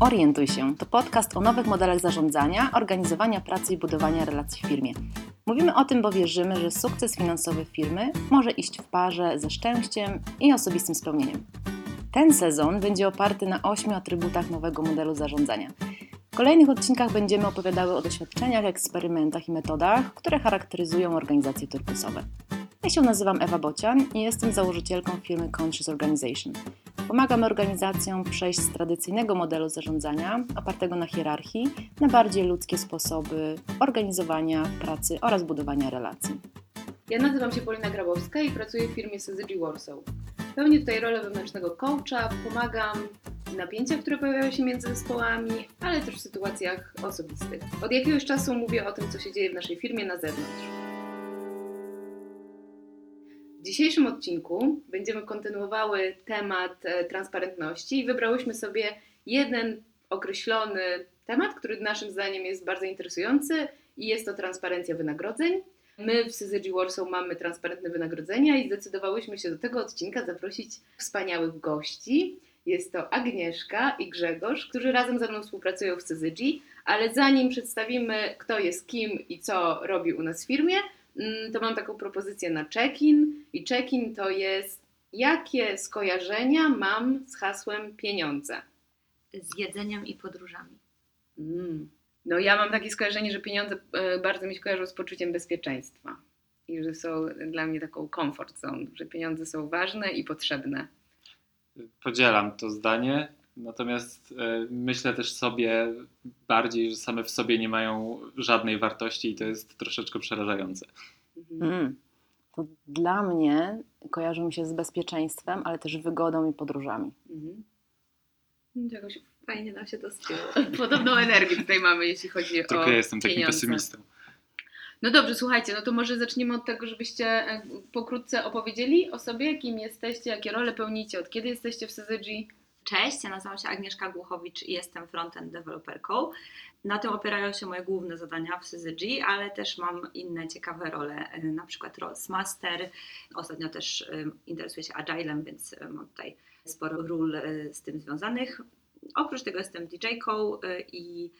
Orientuj się to podcast o nowych modelach zarządzania, organizowania pracy i budowania relacji w firmie. Mówimy o tym, bo wierzymy, że sukces finansowy firmy może iść w parze ze szczęściem i osobistym spełnieniem. Ten sezon będzie oparty na ośmiu atrybutach nowego modelu zarządzania. W kolejnych odcinkach będziemy opowiadały o doświadczeniach, eksperymentach i metodach, które charakteryzują organizacje turkusowe. Ja się nazywam Ewa Bocian i jestem założycielką firmy Conscious Organization. Pomagamy organizacjom przejść z tradycyjnego modelu zarządzania, opartego na hierarchii, na bardziej ludzkie sposoby organizowania pracy oraz budowania relacji. Ja nazywam się Polina Grabowska i pracuję w firmie Syzygy Warsaw. Pełnię tutaj rolę wewnętrznego coacha, pomagam w napięciach, które pojawiają się między zespołami, ale też w sytuacjach osobistych. Od jakiegoś czasu mówię o tym, co się dzieje w naszej firmie na zewnątrz. W dzisiejszym odcinku będziemy kontynuowały temat e, transparentności i wybrałyśmy sobie jeden określony temat, który naszym zdaniem jest bardzo interesujący i jest to transparencja wynagrodzeń. My w Syzygy Warsaw mamy transparentne wynagrodzenia i zdecydowałyśmy się do tego odcinka zaprosić wspaniałych gości. Jest to Agnieszka i Grzegorz, którzy razem ze mną współpracują w Syzygy, ale zanim przedstawimy kto jest kim i co robi u nas w firmie, to mam taką propozycję na check-in i check-in to jest jakie skojarzenia mam z hasłem pieniądze. z jedzeniem i podróżami. Mm. No ja mam takie skojarzenie, że pieniądze e, bardzo mi się kojarzą z poczuciem bezpieczeństwa i że są dla mnie taką comfort zone, że pieniądze są ważne i potrzebne. Podzielam to zdanie, natomiast e, myślę też sobie bardziej, że same w sobie nie mają żadnej wartości i to jest troszeczkę przerażające. Mhm. Mm. To dla mnie kojarzy mi się z bezpieczeństwem, ale też wygodą i podróżami. Mhm. Jakoś Fajnie nam się to spięło. podobną energię tutaj mamy, jeśli chodzi o Trochę jestem takim pieniądze. pesymistą. No dobrze, słuchajcie, no to może zacznijmy od tego, żebyście e, pokrótce opowiedzieli o sobie, kim jesteście, jakie role pełnicie, od kiedy jesteście w Syzygy. Cześć, ja nazywam się Agnieszka Głuchowicz i jestem frontend deweloperką. Na tym opierają się moje główne zadania w Syzygy, ale też mam inne ciekawe role, e, na przykład Roles Master. Ostatnio też e, interesuję się Agilem, więc e, mam tutaj sporo ról z tym związanych. Oprócz tego jestem DJ-ką i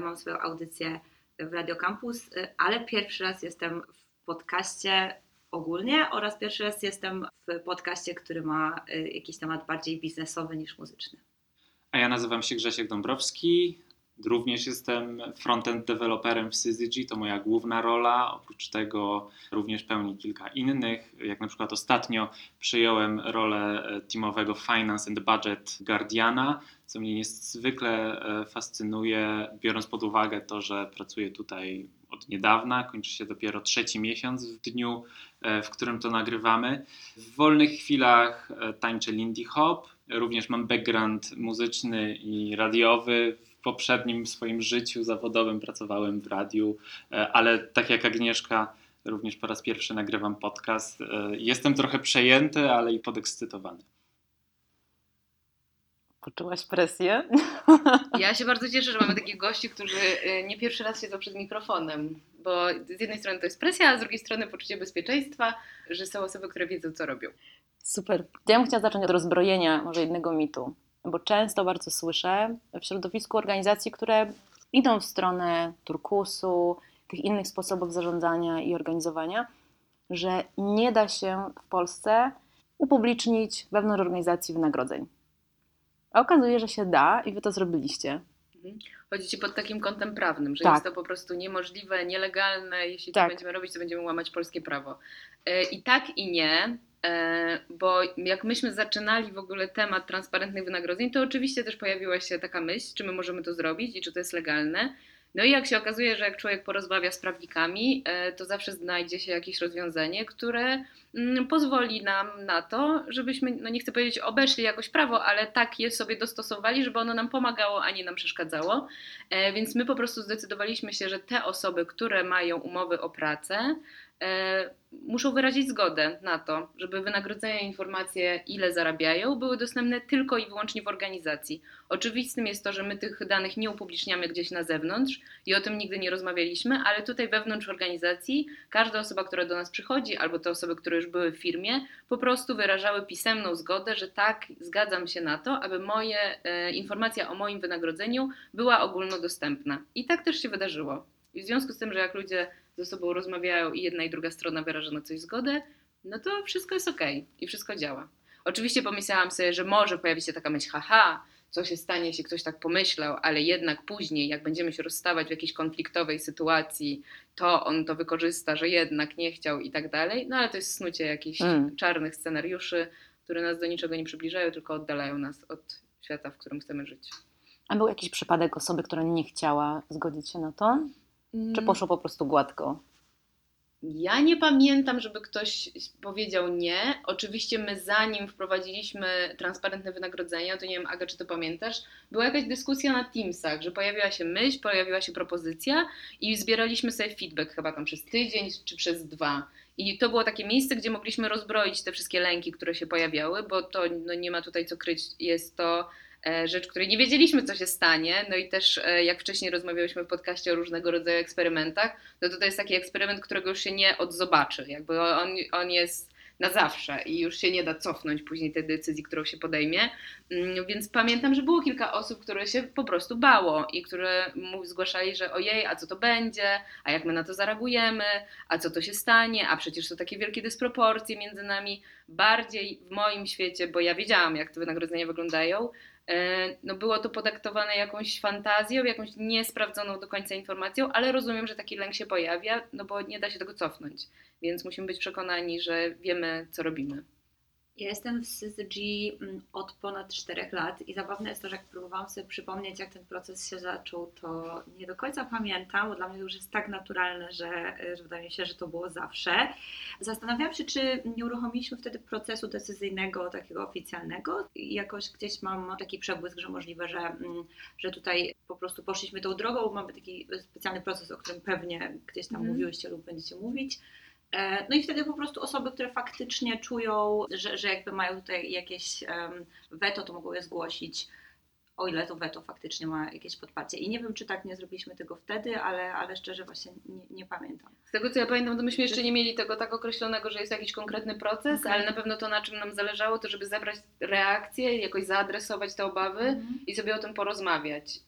mam swoją audycję w Radio Campus, ale pierwszy raz jestem w podcaście ogólnie oraz pierwszy raz jestem w podcaście, który ma y, jakiś temat bardziej biznesowy niż muzyczny. A ja nazywam się Grzesiek Dąbrowski. Również jestem frontend deweloperem w Syzygy, to moja główna rola. Oprócz tego również pełnię kilka innych. Jak na przykład ostatnio przyjąłem rolę e, teamowego Finance and Budget Guardiana, co mnie niezwykle e, fascynuje, biorąc pod uwagę to, że pracuję tutaj od niedawna, kończy się dopiero trzeci miesiąc w dniu, w którym to nagrywamy. W wolnych chwilach e, tańczę Lindy Hop, również mam background muzyczny i radiowy. W poprzednim swoim życiu zawodowym pracowałem w radiu, e, ale tak jak Agnieszka, również po raz pierwszy nagrywam podcast. E, Jestem trochę przejęty, ale i podekscytowany. Poczułaś presję? Ja się bardzo cieszę, że mamy takich gości, którzy y, nie pierwszy raz siedzą przed mikrofonem, bo z jednej strony to jest presja, a z drugiej strony poczucie bezpieczeństwa, że są osoby, które wiedzą, co robią. Super. Ja bym chciała zacząć od rozbrojenia może jednego mitu, bo często bardzo słyszę w środowisku organizacji, które idą w stronę turkusu, tych innych sposobów zarządzania i organizowania, że nie da się w Polsce upublicznić wewnątrz organizacji wynagrodzeń. A okazuje, że się da i wy to zrobiliście. Chodzi ci pod takim kątem prawnym, że Tak. jest to po prostu niemożliwe, nielegalne. Jeśli Tak. to będziemy robić, to będziemy łamać polskie prawo. E, I tak i nie, e, bo jak myśmy zaczynali w ogóle temat transparentnych wynagrodzeń, to oczywiście też pojawiła się taka myśl, czy my możemy to zrobić i czy to jest legalne. No i jak się okazuje, że jak człowiek porozmawia z prawnikami, e, to zawsze znajdzie się jakieś rozwiązanie, które mm, pozwoli nam na to, żebyśmy, no nie chcę powiedzieć obeszli jakoś prawo, ale tak je sobie dostosowali, żeby ono nam pomagało, a nie nam przeszkadzało. E, Więc my po prostu zdecydowaliśmy się, że te osoby, które mają umowy o pracę, muszą wyrazić zgodę na to, żeby wynagrodzenia i informacje, ile zarabiają, były dostępne tylko i wyłącznie w organizacji. Oczywistym jest to, że my tych danych nie upubliczniamy gdzieś na zewnątrz i o tym nigdy nie rozmawialiśmy, ale tutaj wewnątrz organizacji każda osoba, która do nas przychodzi, albo te osoby, które już były w firmie, po prostu wyrażały pisemną zgodę, że tak, zgadzam się na to, aby moje e, informacja o moim wynagrodzeniu była ogólnodostępna. I tak też się wydarzyło. I w związku z tym, że jak ludzie ze sobą rozmawiają i jedna i druga strona wyraża na coś zgodę, no to wszystko jest ok i wszystko działa. Oczywiście pomyślałam sobie, że może pojawi się taka myśl, haha, co się stanie, jeśli ktoś tak pomyślał, ale jednak później, jak będziemy się rozstawać w jakiejś konfliktowej sytuacji, to on to wykorzysta, że jednak nie chciał i tak dalej. No ale to jest snucie jakichś Mm. czarnych scenariuszy, które nas do niczego nie przybliżają, tylko oddalają nas od świata, w którym chcemy żyć. A był jakiś przypadek osoby, która nie chciała zgodzić się na to? Czy poszło po prostu gładko? Ja nie pamiętam, żeby ktoś powiedział nie. Oczywiście my zanim wprowadziliśmy transparentne wynagrodzenia, to nie wiem Aga, czy to pamiętasz, była jakaś dyskusja na Teamsach, że pojawiła się myśl, pojawiła się propozycja i zbieraliśmy sobie feedback chyba tam przez tydzień czy przez dwa. I to było takie miejsce, gdzie mogliśmy rozbroić te wszystkie lęki, które się pojawiały, bo to no, nie ma tutaj co kryć, jest to rzecz, której nie wiedzieliśmy, co się stanie. No i też, e, jak wcześniej rozmawiałyśmy w podcaście o różnego rodzaju eksperymentach, no to to jest taki eksperyment, którego już się nie odzobaczy. Jakby on, on jest na zawsze i już się nie da cofnąć później tej decyzji, którą się podejmie. Mm, Więc pamiętam, że było kilka osób, które się po prostu bało i które mu zgłaszali, że ojej, a co to będzie, a jak my na to zareagujemy, a co to się stanie, a przecież są takie wielkie dysproporcje między nami. Bardziej w moim świecie, bo ja wiedziałam, jak te wynagrodzenia wyglądają, e, no było to podaktowane jakąś fantazją, jakąś niesprawdzoną do końca informacją, ale rozumiem, że taki lęk się pojawia, no bo nie da się tego cofnąć. Więc musimy być przekonani, że wiemy, co robimy. Ja jestem w SysG mm, od ponad 4 lat i zabawne jest to, że jak próbowałam sobie przypomnieć, jak ten proces się zaczął, to nie do końca pamiętam, bo dla mnie już jest tak naturalne, że, że wydaje mi się, że to było zawsze. Zastanawiałam się, czy nie uruchomiliśmy wtedy procesu decyzyjnego, takiego oficjalnego. I jakoś gdzieś mam taki przebłysk, że możliwe, że, mm, że tutaj po prostu poszliśmy tą drogą. Mamy taki specjalny proces, o którym pewnie gdzieś tam Mhm. mówiłyście lub będziecie mówić. E, No i wtedy po prostu osoby, które faktycznie czują, że, że jakby mają tutaj jakieś weto, to mogą je zgłosić, o ile to weto faktycznie ma jakieś podparcie. I nie wiem, czy tak nie zrobiliśmy tego wtedy, ale, ale szczerze właśnie nie, nie pamiętam. Z tego co ja pamiętam, to myśmy jeszcze nie mieli tego tak określonego, że jest jakiś konkretny proces, Okej. ale na pewno to, na czym nam zależało, to żeby zebrać reakcje, jakoś zaadresować te obawy i sobie o tym porozmawiać.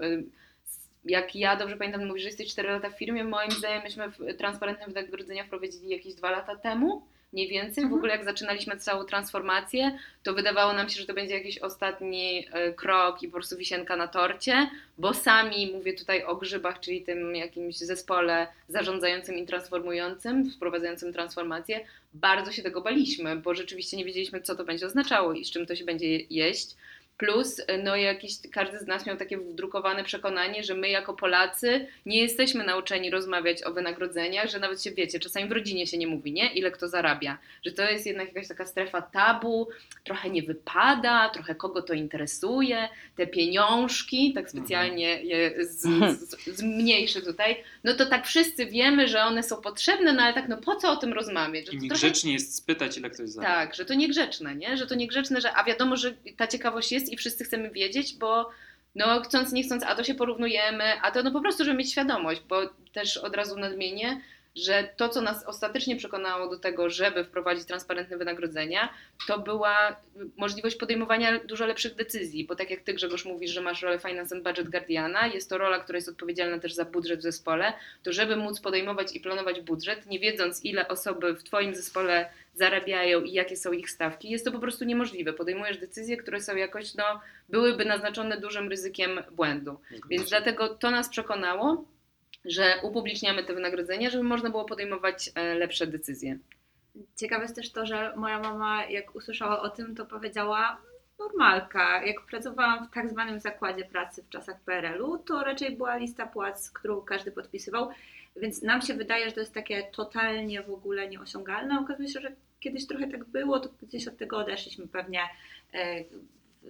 Jak ja dobrze pamiętam, mówisz, że jesteś 4 lata w firmie, moim zdaniem myśmy w- transparentne wynagrodzenia wprowadzili jakieś 2 lata temu, mniej więcej. W Mhm. ogóle jak zaczynaliśmy całą transformację, to wydawało nam się, że to będzie jakiś ostatni e, krok i po prostu wisienka na torcie, bo sami, mówię tutaj o grzybach, czyli tym jakimś zespole zarządzającym i transformującym, wprowadzającym transformację, bardzo się tego baliśmy, bo rzeczywiście nie wiedzieliśmy, co to będzie oznaczało i z czym to się będzie je- jeść. Plus, no jakiś, każdy z nas miał takie wdrukowane przekonanie, że my jako Polacy nie jesteśmy nauczeni rozmawiać o wynagrodzeniach, że nawet się wiecie, czasami w rodzinie się nie mówi, nie? Ile kto zarabia. Że to jest jednak jakaś taka strefa tabu, trochę nie wypada, trochę kogo to interesuje, te pieniążki, tak specjalnie je z, z, zmniejszy tutaj, no to tak wszyscy wiemy, że one są potrzebne, no ale tak no po co o tym rozmawiać? Że I niegrzecznie jest spytać, ile ktoś zarabia. tak, że to niegrzeczne, nie? Że to niegrzeczne, że a wiadomo, że ta ciekawość jest i wszyscy chcemy wiedzieć, bo no chcąc, nie chcąc, a to się porównujemy, a to no po prostu, żeby mieć świadomość, bo też od razu nadmienię, że to, co nas ostatecznie przekonało do tego, żeby wprowadzić transparentne wynagrodzenia, to była możliwość podejmowania dużo lepszych decyzji, bo tak jak Ty Grzegorz mówisz, że masz rolę Finance and Budget Guardiana, jest to rola, która jest odpowiedzialna też za budżet w zespole, to żeby móc podejmować i planować budżet, nie wiedząc ile osoby w Twoim zespole zarabiają i jakie są ich stawki, jest to po prostu niemożliwe. Podejmujesz decyzje, które są jakoś, no, byłyby naznaczone dużym ryzykiem błędu. Więc dlatego to nas przekonało, że upubliczniamy te wynagrodzenia, żeby można było podejmować e, lepsze decyzje. Ciekawe jest też to, że moja mama, jak usłyszała o tym, to powiedziała normalka. Jak pracowałam w tak zwanym zakładzie pracy w czasach PRL-u, to raczej była lista płac, którą każdy podpisywał, więc nam się wydaje, że to jest takie totalnie w ogóle nieosiągalne. Okazuje się, że kiedyś trochę tak było, to gdzieś od tego odeszliśmy pewnie e,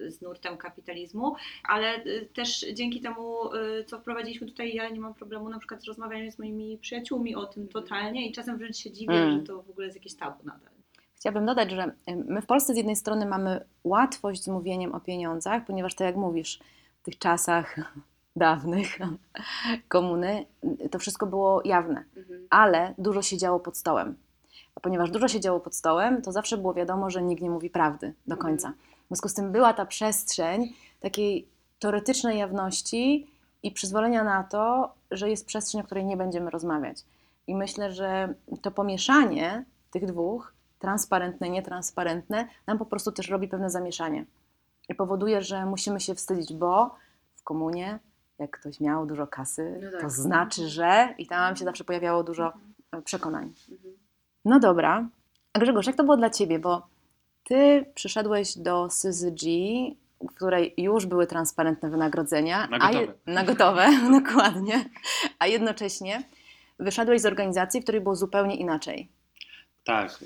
z nurtem kapitalizmu, ale y, też dzięki temu, y, co wprowadziliśmy tutaj, ja nie mam problemu na przykład z rozmawianiem z moimi przyjaciółmi o tym totalnie i czasem wręcz się dziwię, Mm. że to w ogóle jest jakieś tabu nadal. Chciałabym dodać, że my w Polsce z jednej strony mamy łatwość z mówieniem o pieniądzach, ponieważ tak jak mówisz, w tych czasach dawnych komuny to wszystko było jawne, Mhm. ale dużo się działo pod stołem. A ponieważ dużo się działo pod stołem, to zawsze było wiadomo, że nikt nie mówi prawdy do końca. W związku z tym była ta przestrzeń takiej teoretycznej jawności i przyzwolenia na to, że jest przestrzeń, o której nie będziemy rozmawiać. I myślę, że to pomieszanie tych dwóch, transparentne, nietransparentne, nam po prostu też robi pewne zamieszanie. I powoduje, że musimy się wstydzić, bo w komunie, jak ktoś miał dużo kasy, No tak. to znaczy, że i tam się zawsze pojawiało dużo e, przekonań. Mhm. No dobra. A Grzegorz, jak to było dla Ciebie? Bo Ty przyszedłeś do SYZG, w której już były transparentne wynagrodzenia. Na a gotowe. na gotowe, dokładnie. A jednocześnie wyszedłeś z organizacji, w której było zupełnie inaczej. Tak,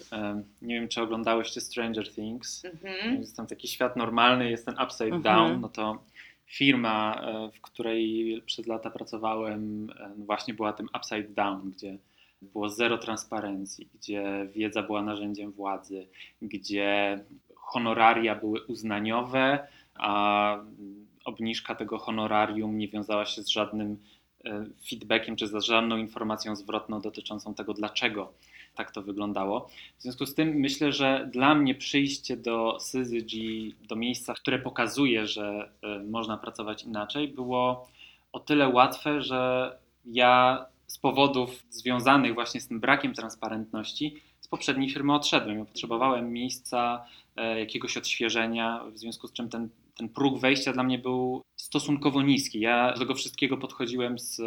nie wiem czy oglądałyście Stranger Things. Mhm. Jest tam taki świat normalny, jest ten upside Mhm. down, no to firma, e, w której przez lata pracowałem, e, no właśnie była tym upside down, gdzie było zero transparencji, gdzie wiedza była narzędziem władzy, gdzie honoraria były uznaniowe, a obniżka tego honorarium nie wiązała się z żadnym e, feedbackiem czy z żadną informacją zwrotną dotyczącą tego, dlaczego tak to wyglądało. W związku z tym myślę, że dla mnie przyjście do Syzyg, do miejsca, które pokazuje, że e, można pracować inaczej, było o tyle łatwe, że ja z powodów związanych właśnie z tym brakiem transparentności z poprzedniej firmy odszedłem. Ja potrzebowałem miejsca, e, jakiegoś odświeżenia, w związku z czym ten, ten próg wejścia dla mnie był stosunkowo niski. Ja do tego wszystkiego podchodziłem z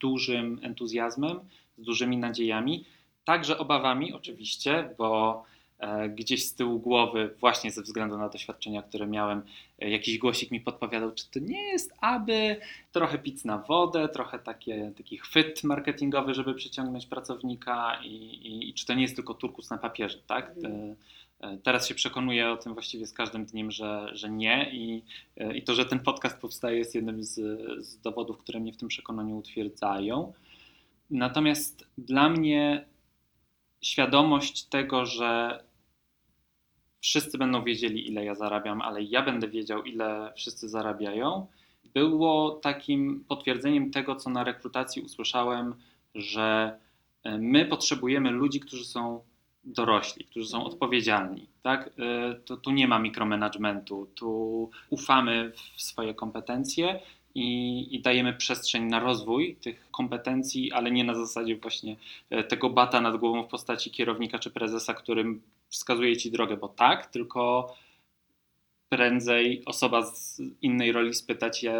dużym entuzjazmem, z dużymi nadziejami, także obawami oczywiście, bo e, gdzieś z tyłu głowy, właśnie ze względu na doświadczenia, które miałem, e, jakiś głosik mi podpowiadał, czy to nie jest aby trochę pic na wodę, trochę takie, taki chwyt marketingowy, żeby przyciągnąć pracownika i, i, i czy to nie jest tylko turkus na papierze, tak? Mhm. E, Teraz się przekonuję o tym właściwie z każdym dniem, że, że nie i, i to, że ten podcast powstaje jest jednym z, z dowodów, które mnie w tym przekonaniu utwierdzają. Natomiast dla mnie świadomość tego, że wszyscy będą wiedzieli, ile ja zarabiam, ale ja będę wiedział, ile wszyscy zarabiają, było takim potwierdzeniem tego, co na rekrutacji usłyszałem, że e, my potrzebujemy ludzi, którzy są dorośli, którzy są odpowiedzialni. Tak? E, To, tu nie ma mikromanagementu, tu ufamy w swoje kompetencje i, i dajemy przestrzeń na rozwój tych kompetencji, ale nie na zasadzie właśnie e, tego bata nad głową w postaci kierownika czy prezesa, którym wskazuje ci drogę, bo tak, tylko prędzej osoba z innej roli spyta cię,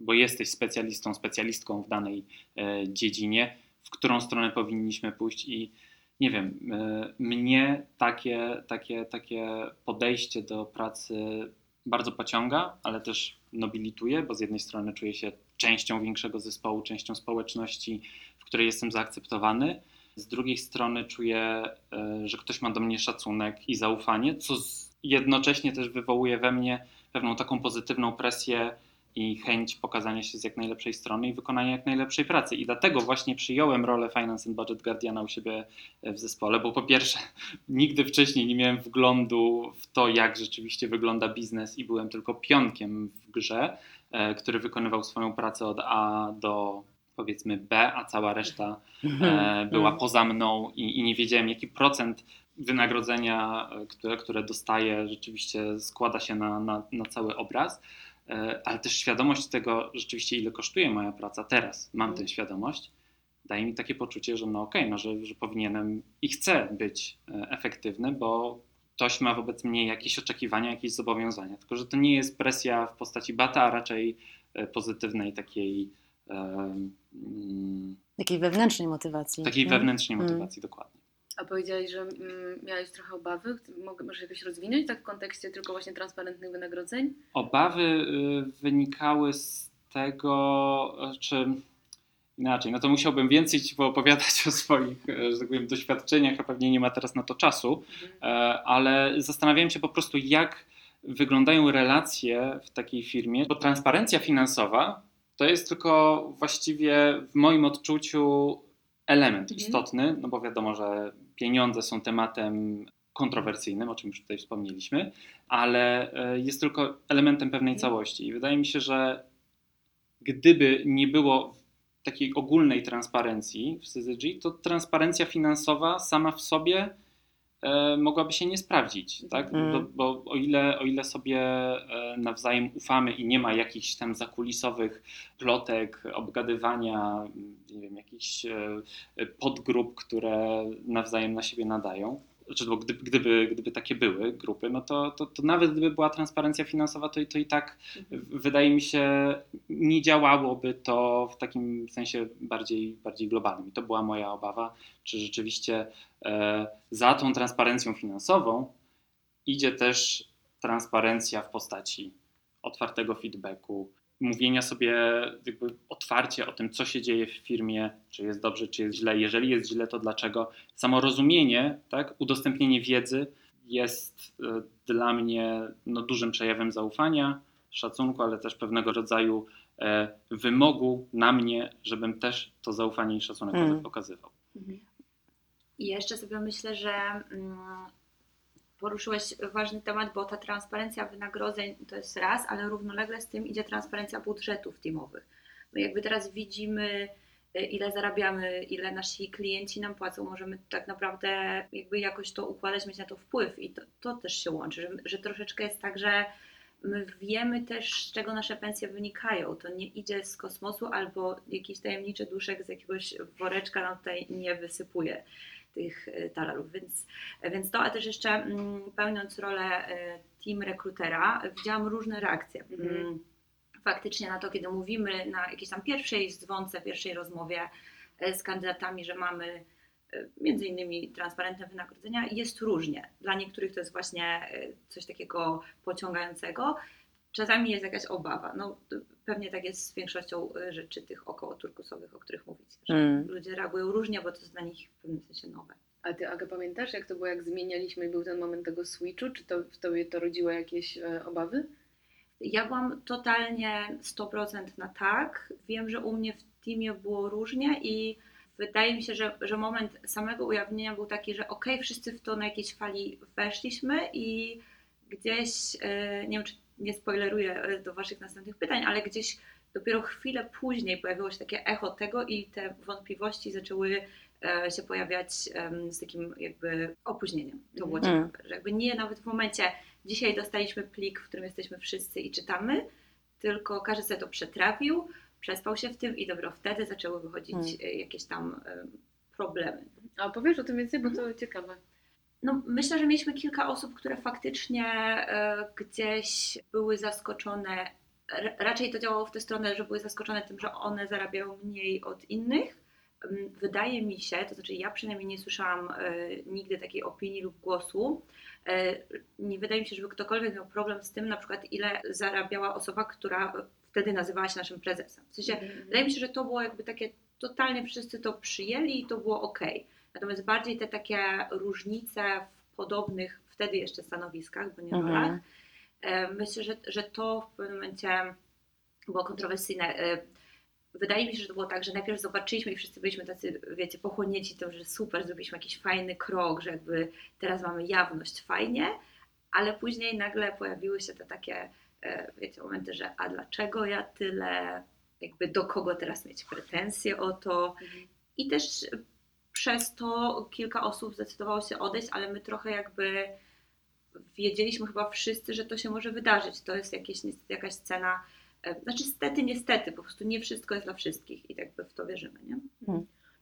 bo jesteś specjalistą, specjalistką w danej e, dziedzinie, w którą stronę powinniśmy pójść i nie wiem, e, mnie takie, takie, takie podejście do pracy bardzo pociąga, ale też nobilituje, bo z jednej strony czuję się częścią większego zespołu, częścią społeczności, w której jestem zaakceptowany. Z drugiej strony czuję, e, że ktoś ma do mnie szacunek i zaufanie, co jednocześnie też wywołuje we mnie pewną taką pozytywną presję i chęć pokazania się z jak najlepszej strony i wykonania jak najlepszej pracy. I dlatego właśnie przyjąłem rolę Finance and Budget Guardiana u siebie w zespole, bo po pierwsze nigdy wcześniej nie miałem wglądu w to, jak rzeczywiście wygląda biznes i byłem tylko pionkiem w grze, e, który wykonywał swoją pracę od A do powiedzmy B, a cała reszta e, była poza mną i, i nie wiedziałem, jaki procent wynagrodzenia, e, które, które dostaję, rzeczywiście składa się na, na, na cały obraz, E, ale też świadomość tego, rzeczywiście ile kosztuje moja praca teraz, mam tę świadomość, daje mi takie poczucie, że no okej, no, że, że powinienem i chcę być e, efektywny, bo ktoś ma wobec mnie jakieś oczekiwania, jakieś zobowiązania. Tylko, że to nie jest presja w postaci bata, a raczej e, pozytywnej takiej, e, mm, Takiej wewnętrznej motywacji. takiej nie? wewnętrznej Mm. motywacji, dokładnie. A powiedziałeś, że mm, miałeś trochę obawy. Mogę, możesz jakoś rozwinąć tak w kontekście tylko właśnie transparentnych wynagrodzeń? Obawy y, wynikały z tego, y, czy inaczej, no to musiałbym więcej Ci poopowiadać o swoich, y, że tak powiem, doświadczeniach, a pewnie nie ma teraz na to czasu, Mhm. e, ale zastanawiałem się po prostu, jak wyglądają relacje w takiej firmie, bo transparencja finansowa to jest tylko właściwie w moim odczuciu element Mhm. istotny, no bo wiadomo, że pieniądze są tematem kontrowersyjnym, o czym już tutaj wspomnieliśmy, ale e, jest tylko elementem pewnej Mhm. całości. I wydaje mi się, że gdyby nie było takiej ogólnej transparencji w CZG, to transparencja finansowa sama w sobie mogłaby się nie sprawdzić, tak? Mhm. Bo, bo o, ile, o ile sobie e, nawzajem ufamy i nie ma jakichś tam zakulisowych plotek, obgadywania, nie wiem, jakichś e, podgrup, które nawzajem na siebie nadają, znaczy, bo gdyby, gdyby, gdyby takie były grupy, no to, to, to nawet gdyby była transparencja finansowa, to, to i tak w- wydaje mi się, nie działałoby to w takim sensie bardziej, bardziej globalnym. I to była moja obawa, czy rzeczywiście e, za tą transparencją finansową idzie też transparencja w postaci otwartego feedbacku, mówienia sobie jakby otwarcie o tym, co się dzieje w firmie, czy jest dobrze, czy jest źle. Jeżeli jest źle, to dlaczego? Samo rozumienie, tak, udostępnienie wiedzy jest e, dla mnie no, dużym przejawem zaufania, szacunku, ale też pewnego rodzaju e, wymogu na mnie, żebym też to zaufanie i szacunek Mm. okazywał. Mhm. I jeszcze sobie myślę, że mm, poruszyłeś ważny temat, bo ta transparencja wynagrodzeń to jest raz, ale równolegle z tym idzie transparencja budżetów teamowych. My jakby teraz widzimy, y, ile zarabiamy, ile nasi klienci nam płacą, możemy tak naprawdę jakby jakoś to układać, mieć na to wpływ i to, to też się łączy, że, że troszeczkę jest tak, że my wiemy też, z czego nasze pensje wynikają. To nie idzie z kosmosu albo jakiś tajemniczy duszek z jakiegoś woreczka nam tutaj nie wysypuje tych e, talerów. Więc, więc to, a też jeszcze mm, pełniąc rolę e, team rekrutera, widziałam różne reakcje. Mhm. Mm, Faktycznie na to, kiedy mówimy na jakiejś tam pierwszej dzwonce, pierwszej rozmowie e, z kandydatami, że mamy między innymi transparentne wynagrodzenia, jest różnie. Dla niektórych to jest właśnie coś takiego pociągającego. Czasami jest jakaś obawa. No, pewnie tak jest z większością e, rzeczy tych około turkusowych, o których mówicie, że Mm. ludzie reagują różnie, bo to jest dla nich w pewnym sensie nowe. A ty, Aga, pamiętasz, jak to było, jak zmienialiśmy i był ten moment tego switchu? Czy to w tobie to rodziło jakieś e, obawy? Ja byłam totalnie 100% na tak. Wiem, że u mnie w teamie było różnie i wydaje mi się, że, że moment samego ujawnienia był taki, że okej, wszyscy w to na jakiejś fali weszliśmy i gdzieś, e, nie wiem czy nie spoileruję e, do Waszych następnych pytań, ale gdzieś dopiero chwilę później pojawiło się takie echo tego i te wątpliwości zaczęły e, się pojawiać z takim jakby opóźnieniem. To było Mhm. ciekawe, że jakby nie nawet w momencie dzisiaj dostaliśmy plik, w którym jesteśmy wszyscy i czytamy, tylko każdy sobie to przetrawił, przespał się w tym i dopiero wtedy zaczęły wychodzić Hmm. e, jakieś tam problemy. A opowiesz o tym więcej, bo to ciekawe. No, myślę, że mieliśmy kilka osób, które faktycznie e, gdzieś były zaskoczone. Raczej to działało w tę stronę, że były zaskoczone tym, że one zarabiają mniej od innych. Mm, Wydaje mi się, to znaczy ja przynajmniej nie słyszałam e, nigdy takiej opinii lub głosu. E, nie wydaje mi się, żeby ktokolwiek miał problem z tym, na przykład ile zarabiała osoba, która wtedy nazywała się naszym prezesem. W sensie Mhm. Wydaje mi się, że to było jakby takie, totalnie wszyscy to przyjęli i to było ok. Natomiast bardziej te takie różnice w podobnych wtedy jeszcze stanowiskach, bo nie Mhm. e, myślę, że, że to w pewnym momencie było kontrowersyjne. E, Wydaje mi się, że to było tak, że najpierw zobaczyliśmy i wszyscy byliśmy tacy, wiecie, pochłonięci tym, że super, zrobiliśmy jakiś fajny krok, że jakby teraz mamy jawność, fajnie, ale później nagle pojawiły się te takie, e, wiecie, momenty, że a dlaczego ja tyle, jakby do kogo teraz mieć pretensje o to. Mhm. I też przez to kilka osób zdecydowało się odejść, ale my trochę jakby wiedzieliśmy chyba wszyscy, że to się może wydarzyć. To jest jakieś, niestety jakaś cena. e, Znaczy, niestety, niestety, po prostu nie wszystko jest dla wszystkich i tak w to wierzymy, nie?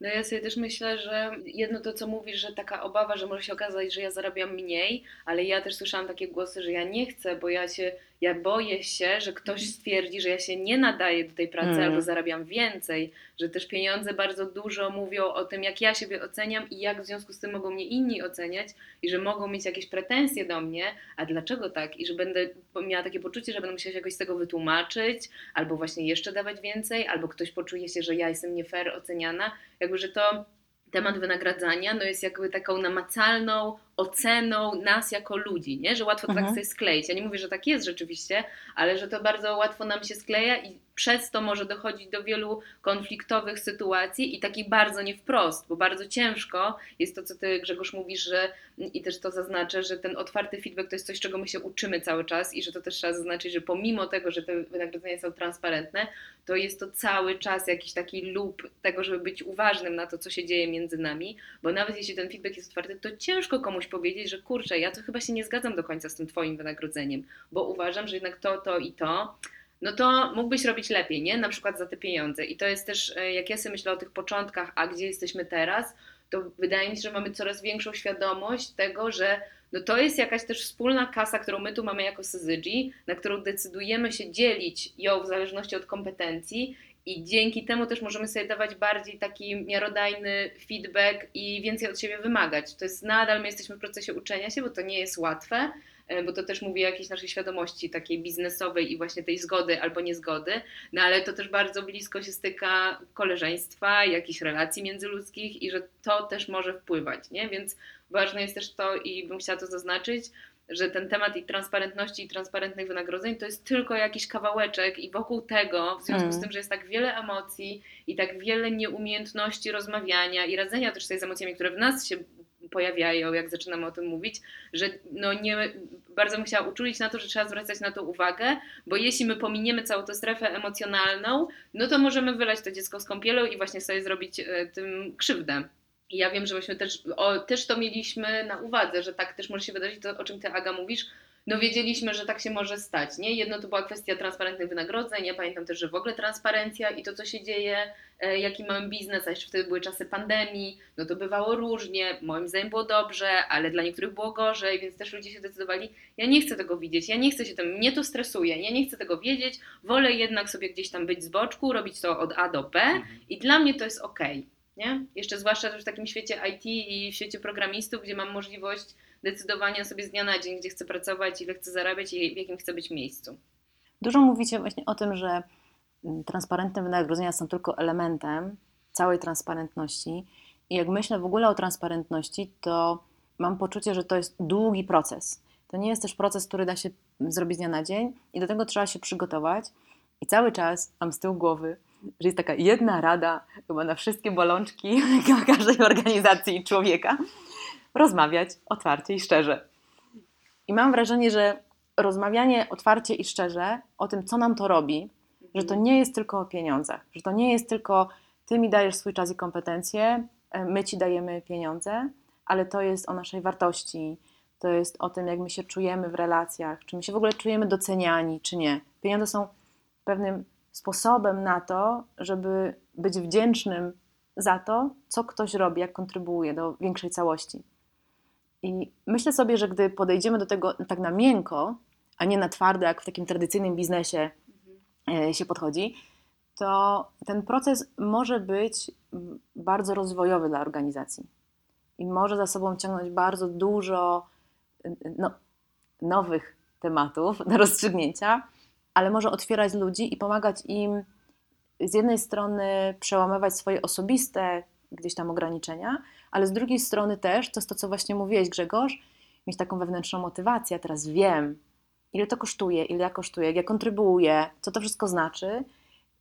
No ja sobie też myślę, że jedno to, co mówisz, że taka obawa, że może się okazać, że ja zarabiam mniej, ale ja też słyszałam takie głosy, że ja nie chcę, bo ja się, ja boję się, że ktoś Mhm. stwierdzi, że ja się nie nadaję do tej pracy Mm. albo zarabiam więcej, że też pieniądze bardzo dużo mówią o tym, jak ja siebie oceniam i jak w związku z tym mogą mnie inni oceniać i że mogą mieć jakieś pretensje do mnie, a dlaczego tak? I że będę miała takie poczucie, że będę musiała się jakoś z tego wytłumaczyć, albo właśnie jeszcze dawać więcej, albo ktoś poczuje się, że ja jestem nie fair oceniana, jakby, że to temat wynagradzania no jest jakby taką namacalną oceną nas jako ludzi, nie? że łatwo to Mhm. tak sobie skleić. Ja nie mówię, że tak jest rzeczywiście, ale że to bardzo łatwo nam się skleja i przez to może dochodzić do wielu konfliktowych sytuacji i takich bardzo nie wprost, bo bardzo ciężko jest to, co ty Grzegorz mówisz, że i też to zaznaczę, że ten otwarty feedback to jest coś, czego my się uczymy cały czas i że to też trzeba zaznaczyć, że pomimo tego, że te wynagrodzenia są transparentne, to jest to cały czas jakiś taki loop tego, żeby być uważnym na to, co się dzieje między nami, bo nawet jeśli ten feedback jest otwarty, to ciężko komuś powiedzieć, że kurczę, ja to chyba się nie zgadzam do końca z tym twoim wynagrodzeniem, bo uważam, że jednak to, to i to, no to mógłbyś robić lepiej, nie? Na przykład za te pieniądze. I to jest też, e, jak ja sobie myślę o tych początkach, a gdzie jesteśmy teraz, to wydaje mi się, że mamy coraz większą świadomość tego, że no to jest jakaś też wspólna kasa, którą my tu mamy jako Syzygi, na którą decydujemy się dzielić ją w zależności od kompetencji i dzięki temu też możemy sobie dawać bardziej taki miarodajny feedback i więcej od siebie wymagać. To jest nadal, my jesteśmy w procesie uczenia się, bo to nie jest łatwe, e, bo to też mówi o jakiejś naszej świadomości takiej biznesowej i właśnie tej zgody albo niezgody, no ale to też bardzo blisko się styka koleżeństwa, jakichś relacji międzyludzkich i że to też może wpływać, nie? Więc ważne jest też to i bym chciała to zaznaczyć, że ten temat i transparentności i transparentnych wynagrodzeń to jest tylko jakiś kawałeczek i wokół tego, w związku z tym, że jest tak wiele emocji i tak wiele nieumiejętności rozmawiania i radzenia też sobie z emocjami, które w nas się pojawiają, jak zaczynamy o tym mówić, że no nie, bardzo bym chciała uczulić na to, że trzeba zwracać na to uwagę, bo jeśli my pominiemy całą tę strefę emocjonalną, no to możemy wylać to dziecko z kąpielą i właśnie sobie zrobić e, tym krzywdę. I ja wiem, że myśmy też, o, też to mieliśmy na uwadze, że tak też może się wydarzyć, to o czym ty Aga mówisz, no wiedzieliśmy, że tak się może stać, nie? Jedno to była kwestia transparentnych wynagrodzeń, ja pamiętam też, że w ogóle transparencja i to, co się dzieje, e, jaki mamy biznes, a jeszcze wtedy były czasy pandemii, no to bywało różnie, moim zdaniem było dobrze, ale dla niektórych było gorzej, więc też ludzie się decydowali, ja nie chcę tego widzieć, ja nie chcę się tym, mnie to stresuje, ja nie chcę tego wiedzieć, wolę jednak sobie gdzieś tam być z boczku, robić to od A do B i dla mnie to jest ok, nie? Jeszcze zwłaszcza w takim świecie IT i w świecie programistów, gdzie mam możliwość decydowania sobie z dnia na dzień, gdzie chcę pracować, ile chcę zarabiać i w jakim chcę być miejscu. Dużo mówicie właśnie o tym, że mm, transparentne wynagrodzenia są tylko elementem całej transparentności. I jak myślę w ogóle o transparentności, to mam poczucie, że to jest długi proces. To nie jest też proces, który da się zrobić z dnia na dzień i do tego trzeba się przygotować. I cały czas mam z tyłu głowy, że jest taka jedna rada chyba na wszystkie bolączki każdej organizacji i człowieka. Rozmawiać otwarcie i szczerze. I mam wrażenie, że rozmawianie otwarcie i szczerze o tym, co nam to robi, że to nie jest tylko o pieniądzach, że to nie jest tylko ty mi dajesz swój czas i kompetencje, e, my ci dajemy pieniądze, ale to jest o naszej wartości, to jest o tym, jak my się czujemy w relacjach, czy my się w ogóle czujemy doceniani, czy nie. Pieniądze są pewnym sposobem na to, żeby być wdzięcznym za to, co ktoś robi, jak kontrybuuje do większej całości. I myślę sobie, że gdy podejdziemy do tego tak na miękko, a nie na twardo, jak w takim tradycyjnym biznesie e, się podchodzi, to ten proces może być bardzo rozwojowy dla organizacji i może za sobą ciągnąć bardzo dużo y, no, nowych tematów do rozstrzygnięcia, ale może otwierać ludzi i pomagać im z jednej strony przełamywać swoje osobiste gdzieś tam ograniczenia, ale z drugiej strony też, to jest to, co właśnie mówiłeś Grzegorz, mieć taką wewnętrzną motywację, ja teraz wiem, ile to kosztuje, ile ja kosztuję, jak ja kontrybuuję, co to wszystko znaczy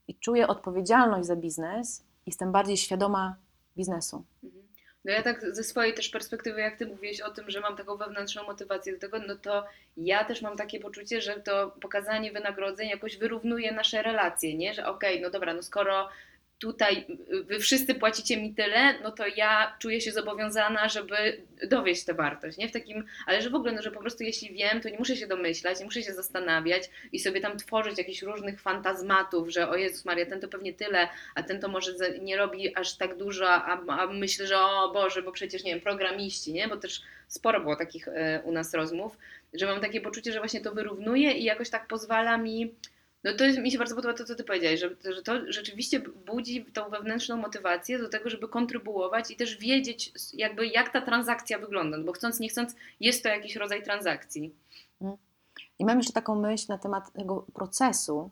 i czuję odpowiedzialność za biznes jestem bardziej świadoma biznesu. No ja tak ze swojej też perspektywy, jak ty mówiłeś o tym, że mam taką wewnętrzną motywację do tego, no to ja też mam takie poczucie, że to pokazanie wynagrodzeń jakoś wyrównuje nasze relacje, nie? Że okej, no dobra, no skoro tutaj wy wszyscy płacicie mi tyle, no to ja czuję się zobowiązana, żeby dowieść tę wartość, nie? W takim, ale że w ogóle, no, że po prostu jeśli wiem, to nie muszę się domyślać, nie muszę się zastanawiać i sobie tam tworzyć jakichś różnych fantazmatów, że o Jezus Maria, ten to pewnie tyle, a ten to może nie robi aż tak dużo, a, a myślę, że o Boże, bo przecież, nie wiem, programiści, nie? Bo też sporo było takich e, u nas rozmów, że mam takie poczucie, że właśnie to wyrównuje i jakoś tak pozwala mi no to jest, mi się bardzo podoba to, co ty powiedziałeś, że, że to rzeczywiście budzi tą wewnętrzną motywację do tego, żeby kontrybuować i też wiedzieć jakby jak ta transakcja wygląda, bo chcąc nie chcąc jest to jakiś rodzaj transakcji. I mam jeszcze taką myśl na temat tego procesu,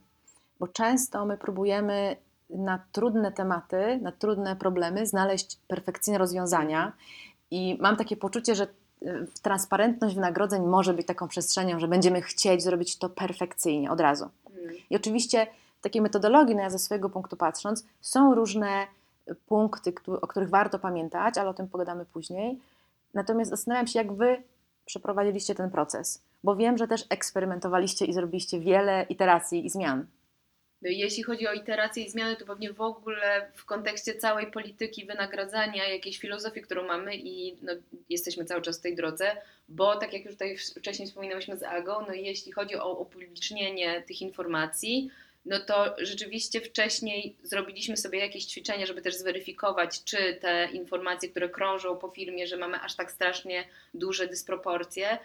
bo często my próbujemy na trudne tematy, na trudne problemy znaleźć perfekcyjne rozwiązania i mam takie poczucie, że y, transparentność wynagrodzeń może być taką przestrzenią, że będziemy chcieć zrobić to perfekcyjnie od razu. I oczywiście w takiej metodologii, no ja ze swojego punktu patrząc, są różne punkty, o których warto pamiętać, ale o tym pogadamy później. Natomiast zastanawiam się, jak Wy przeprowadziliście ten proces, bo wiem, że też eksperymentowaliście i zrobiliście wiele iteracji i zmian. Jeśli chodzi o iteracje i zmiany, to pewnie w ogóle w kontekście całej polityki wynagradzania, jakiejś filozofii, którą mamy i no, jesteśmy cały czas w tej drodze, bo tak jak już tutaj wcześniej wspominałyśmy z Agą, no jeśli chodzi o upublicznienie tych informacji, no to rzeczywiście wcześniej zrobiliśmy sobie jakieś ćwiczenia, żeby też zweryfikować, czy te informacje, które krążą po firmie, że mamy aż tak strasznie duże dysproporcje,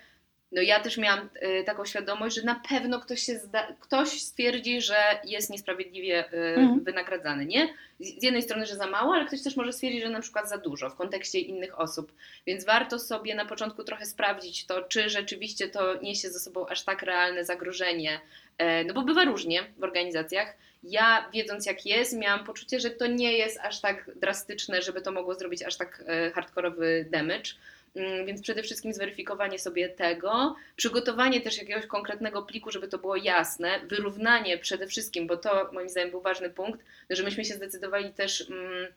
no ja też miałam y, taką świadomość, że na pewno ktoś, się zda, ktoś stwierdzi, że jest niesprawiedliwie y, Mhm. wynagradzany, nie? Z, jednej strony, że za mało, ale ktoś też może stwierdzić, że na przykład za dużo w kontekście innych osób. Więc warto sobie na początku trochę sprawdzić to, czy rzeczywiście to niesie ze sobą aż tak realne zagrożenie, e, no bo bywa różnie w organizacjach. Ja, wiedząc jak jest, miałam poczucie, że to nie jest aż tak drastyczne, żeby to mogło zrobić aż tak e, hardkorowy damage. Mm, Więc przede wszystkim zweryfikowanie sobie tego, przygotowanie też jakiegoś konkretnego pliku, żeby to było jasne, wyrównanie przede wszystkim, bo to moim zdaniem był ważny punkt, że myśmy się zdecydowali też mm,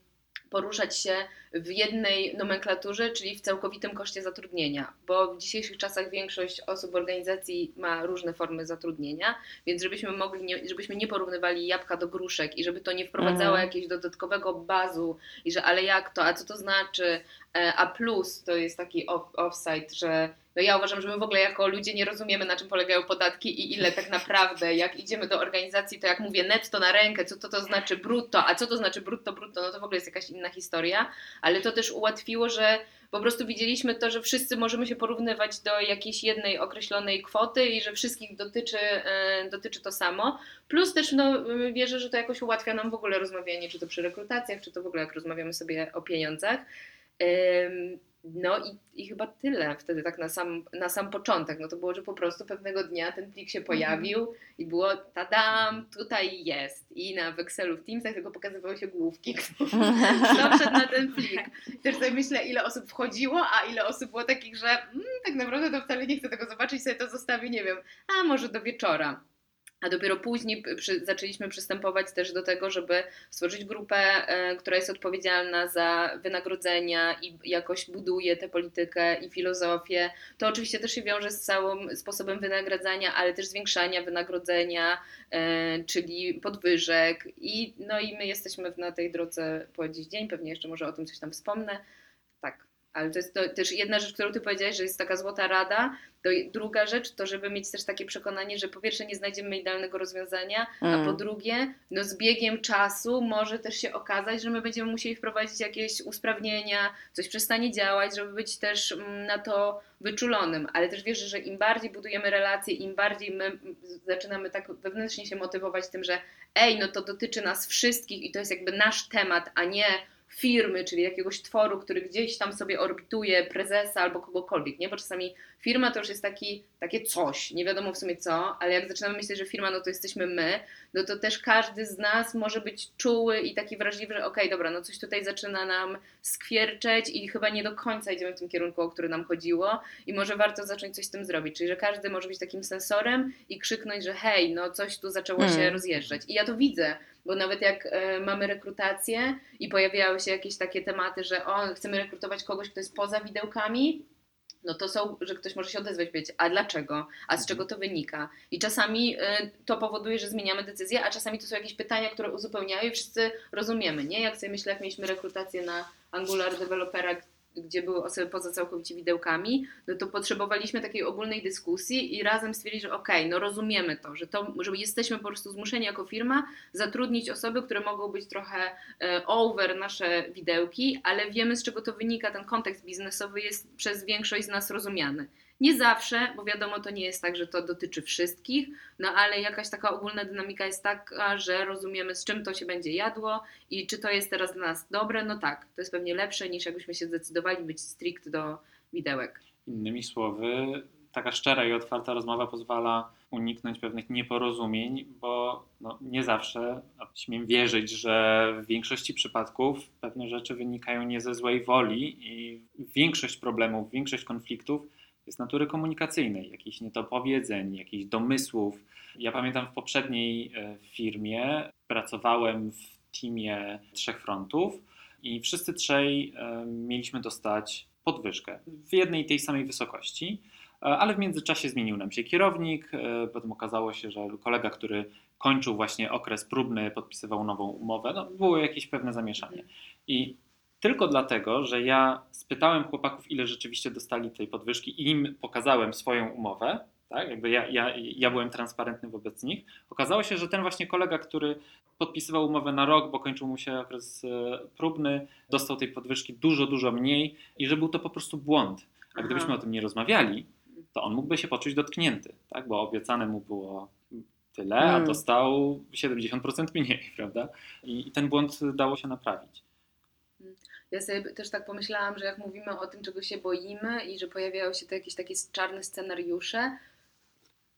poruszać się w jednej nomenklaturze, czyli w całkowitym koszcie zatrudnienia, bo w dzisiejszych czasach większość osób organizacji ma różne formy zatrudnienia, więc żebyśmy mogli, nie, żebyśmy nie porównywali jabłka do gruszek i żeby to nie wprowadzało Mhm. jakiegoś dodatkowego bazu i że ale jak to, a co to znaczy, E, a plus? To jest taki off, offside, że no ja uważam, że my w ogóle jako ludzie nie rozumiemy, na czym polegają podatki i ile tak naprawdę, jak idziemy do organizacji, to jak mówię netto na rękę, co to, to znaczy brutto, a co to znaczy brutto, brutto, no to w ogóle jest jakaś inna historia, ale to też ułatwiło, że po prostu widzieliśmy to, że wszyscy możemy się porównywać do jakiejś jednej określonej kwoty i że wszystkich dotyczy, e, dotyczy to samo. Plus też no, wierzę, że to jakoś ułatwia nam w ogóle rozmawianie, czy to przy rekrutacjach, czy to w ogóle jak rozmawiamy sobie o pieniądzach. No i, i chyba tyle wtedy tak na sam, na sam początek. No to było, że po prostu pewnego dnia ten plik się pojawił i było tadam, tutaj jest. I na Excelu w Teamsach tylko pokazywały się główki, kto, kto wszedł na ten plik. I też sobie myślę, ile osób wchodziło, a ile osób było takich, że mm, tak naprawdę to wcale nie chcę tego zobaczyć, sobie to zostawię, nie wiem, a może do wieczora. A dopiero później przy, zaczęliśmy przystępować też do tego, żeby stworzyć grupę, e, która jest odpowiedzialna za wynagrodzenia i jakoś buduje tę politykę i filozofię. To oczywiście też się wiąże z całym sposobem wynagradzania, ale też zwiększania wynagrodzenia, e, czyli podwyżek. I, no i my jesteśmy na tej drodze po dziś dzień, pewnie jeszcze może o tym coś tam wspomnę. Ale to jest to, też jedna rzecz, którą ty powiedziałeś, że jest taka złota rada. To druga rzecz to, żeby mieć też takie przekonanie, że po pierwsze nie znajdziemy idealnego rozwiązania, a po Mm. drugie, no z biegiem czasu może też się okazać, że my będziemy musieli wprowadzić jakieś usprawnienia, coś przestanie działać, żeby być też mm, na to wyczulonym. Ale też wierzę, że im bardziej budujemy relacje, im bardziej my mm, zaczynamy tak wewnętrznie się motywować tym, że ej, no to dotyczy nas wszystkich i to jest jakby nasz temat, a nie firmy, czyli jakiegoś tworu, który gdzieś tam sobie orbituje prezesa albo kogokolwiek, nie? Bo czasami firma to już jest taki, takie coś, nie wiadomo w sumie co, ale jak zaczynamy myśleć, że firma, no to jesteśmy my, no to też każdy z nas może być czuły i taki wrażliwy, że okej, dobra, no coś tutaj zaczyna nam skwierczeć i chyba nie do końca idziemy w tym kierunku, o który nam chodziło i może warto zacząć coś z tym zrobić, czyli że każdy może być takim sensorem i krzyknąć, że hej, no coś tu zaczęło się Mm. rozjeżdżać i ja to widzę, bo nawet jak e, mamy rekrutację i pojawiały się jakieś takie tematy, że o, chcemy rekrutować kogoś, kto jest poza widełkami, no to są, że ktoś może się odezwać powiedzieć, a dlaczego, a z czego to wynika. I czasami y, to powoduje, że zmieniamy decyzję, a czasami to są jakieś pytania, które uzupełniają i wszyscy rozumiemy, nie? Jak sobie myślę, jak mieliśmy rekrutację na Angular Developera, gdzie były osoby poza całkowicie widełkami, no to potrzebowaliśmy takiej ogólnej dyskusji i razem stwierdzić, że okej, no rozumiemy to, że to, że jesteśmy po prostu zmuszeni jako firma zatrudnić osoby, które mogą być trochę e, over nasze widełki, ale wiemy z czego to wynika, ten kontekst biznesowy jest przez większość z nas rozumiany. Nie zawsze, bo wiadomo, to nie jest tak, że to dotyczy wszystkich, no ale jakaś taka ogólna dynamika jest taka, że rozumiemy z czym to się będzie jadło i czy to jest teraz dla nas dobre, no tak, to jest pewnie lepsze niż jakbyśmy się zdecydowali być strict do widełek. Innymi słowy, taka szczera i otwarta rozmowa pozwala uniknąć pewnych nieporozumień, bo no, nie zawsze, a śmiem wierzyć, że w większości przypadków pewne rzeczy wynikają nie ze złej woli i większość problemów, większość konfliktów jest natury komunikacyjnej, jakichś niedopowiedzeń, jakichś domysłów. Ja pamiętam w poprzedniej e, firmie pracowałem w teamie trzech frontów i wszyscy trzej e, mieliśmy dostać podwyżkę w jednej i tej samej wysokości, e, ale w międzyczasie zmienił nam się kierownik, potem okazało się, że kolega, który kończył właśnie okres próbny, podpisywał nową umowę, no było jakieś pewne zamieszanie. I tylko dlatego, że ja spytałem chłopaków, ile rzeczywiście dostali tej podwyżki i im pokazałem swoją umowę, tak? Jakby ja, ja, ja byłem transparentny wobec nich. Okazało się, że ten właśnie kolega, który podpisywał umowę na rok, bo kończył mu się okres e, próbny, dostał tej podwyżki dużo, dużo mniej i że był to po prostu błąd. A Aha. gdybyśmy o tym nie rozmawiali, to on mógłby się poczuć dotknięty, tak? bo obiecane mu było tyle, a Mm. dostał 70% mniej, prawda? I, I ten błąd dało się naprawić. Ja sobie też tak pomyślałam, że jak mówimy o tym, czego się boimy i że pojawiają się te jakieś takie czarne scenariusze,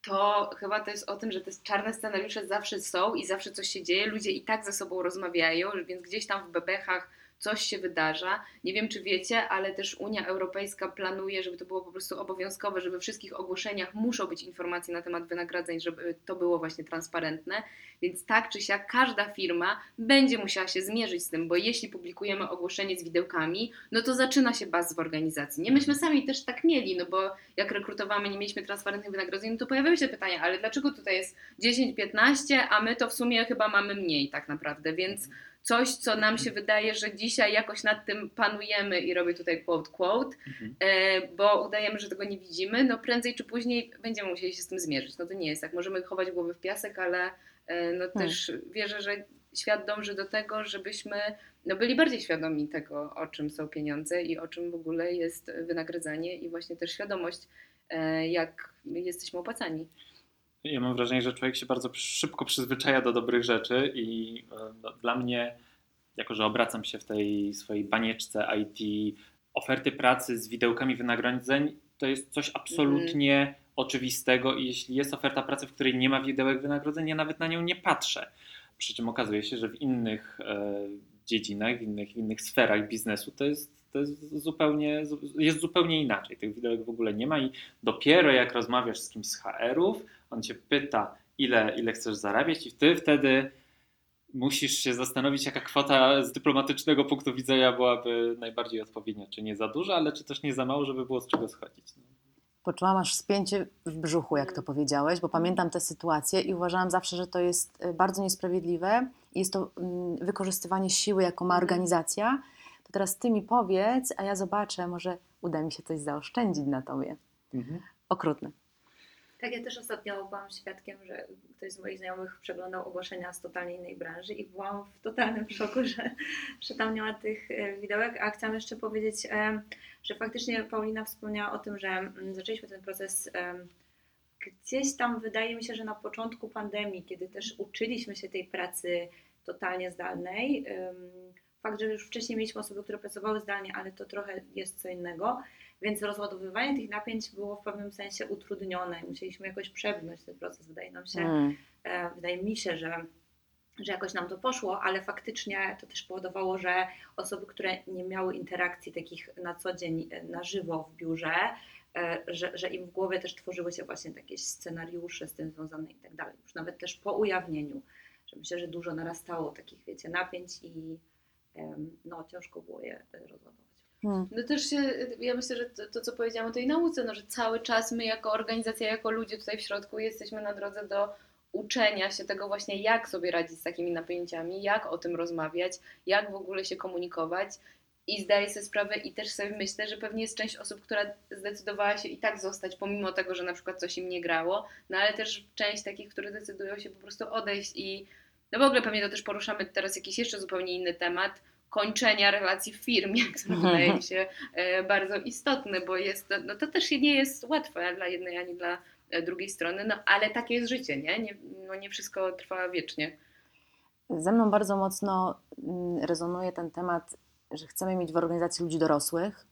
to chyba to jest o tym, że te czarne scenariusze zawsze są i zawsze coś się dzieje. Ludzie i tak ze sobą rozmawiają, więc gdzieś tam w bebechach coś się wydarza. Nie wiem, czy wiecie, ale też Unia Europejska planuje, żeby to było po prostu obowiązkowe, że we wszystkich ogłoszeniach muszą być informacje na temat wynagrodzeń, żeby to było właśnie transparentne. Więc tak czy siak każda firma będzie musiała się zmierzyć z tym, bo jeśli publikujemy ogłoszenie z widełkami, no to zaczyna się baz w organizacji. Nie myśmy sami też tak mieli, no bo jak rekrutowamy, nie mieliśmy transparentnych wynagrodzeń, no to pojawiały się pytania, ale dlaczego tutaj jest 10-15, a my to w sumie chyba mamy mniej tak naprawdę, więc coś, co nam się wydaje, że dzisiaj jakoś nad tym panujemy i robię tutaj quote quote, Mhm. e, bo udajemy, że tego nie widzimy, no prędzej czy później będziemy musieli się z tym zmierzyć. No to nie jest tak, możemy chować głowę w piasek, ale e, no też wierzę, że świat dąży do tego, żebyśmy no byli bardziej świadomi tego, o czym są pieniądze i o czym w ogóle jest wynagradzanie i właśnie też świadomość, e, jak jesteśmy opłacani. Ja mam wrażenie, że człowiek się bardzo szybko przyzwyczaja do dobrych rzeczy i e, no, dla mnie, jako że obracam się w tej swojej banieczce IT, oferty pracy z widełkami wynagrodzeń, to jest coś absolutnie oczywistego i jeśli jest oferta pracy, w której nie ma widełek wynagrodzeń, ja nawet na nią nie patrzę. Przy czym okazuje się, że w innych e, dziedzinach, w innych, w innych sferach biznesu to jest, to jest, zupełnie, jest zupełnie inaczej. Tych widełek w ogóle nie ma i dopiero jak rozmawiasz z kimś z HR-ów, on cię pyta, ile, ile chcesz zarabiać, i ty wtedy musisz się zastanowić, jaka kwota z dyplomatycznego punktu widzenia byłaby najbardziej odpowiednia. Czy nie za duża, ale czy też nie za mało, żeby było z czego schodzić. Poczułam aż spięcie w brzuchu, jak to powiedziałeś, bo pamiętam tę sytuację i uważałam zawsze, że to jest y, bardzo niesprawiedliwe jest to mm, wykorzystywanie siły, jaką ma organizacja. Teraz ty mi powiedz, a ja zobaczę, może uda mi się coś zaoszczędzić na tobie. Okrutne. Tak, ja też ostatnio byłam świadkiem, że ktoś z moich znajomych przeglądał ogłoszenia z totalnie innej branży i byłam w totalnym szoku, że, że tam nie ma tych e, widełek. A chciałam jeszcze powiedzieć, e, że faktycznie Paulina wspomniała o tym, że mm, zaczęliśmy ten proces e, gdzieś tam, wydaje mi się, że na początku pandemii, kiedy też uczyliśmy się tej pracy totalnie zdalnej. Fakt, że już wcześniej mieliśmy osoby, które pracowały zdalnie, ale to trochę jest co innego. Więc rozładowywanie tych napięć było w pewnym sensie utrudnione i musieliśmy jakoś przebrnąć ten proces. Wydaje nam się, Mm. e, wydaje mi się, że, że jakoś nam to poszło, ale faktycznie to też powodowało, że osoby, które nie miały interakcji takich na co dzień e, na żywo w biurze, e, że, że im w głowie też tworzyły się właśnie takie scenariusze z tym związane i tak dalej. Już nawet też po ujawnieniu, że myślę, że dużo narastało takich, wiecie, napięć i no ciężko było je e, rozładować. Mm. No też się, ja myślę, że to, to, co powiedziałam o tej nauce, no, że cały czas my jako organizacja, jako ludzie tutaj w środku jesteśmy na drodze do uczenia się tego właśnie, jak sobie radzić z takimi napięciami, jak o tym rozmawiać, jak w ogóle się komunikować. I zdaję sobie sprawę i też sobie myślę, że pewnie jest część osób, która zdecydowała się i tak zostać, pomimo tego, że na przykład coś im nie grało, no ale też część takich, które decydują się po prostu odejść i no w ogóle pewnie to też poruszamy teraz jakiś jeszcze zupełnie inny temat, kończenia relacji w firmie, który wydaje mi się e, bardzo istotny, bo jest to, no to też nie jest łatwe dla jednej ani dla e, drugiej strony, no ale takie jest życie, nie? nie no nie wszystko trwa wiecznie. Ze mną bardzo mocno mm, rezonuje ten temat, że chcemy mieć w organizacji ludzi dorosłych,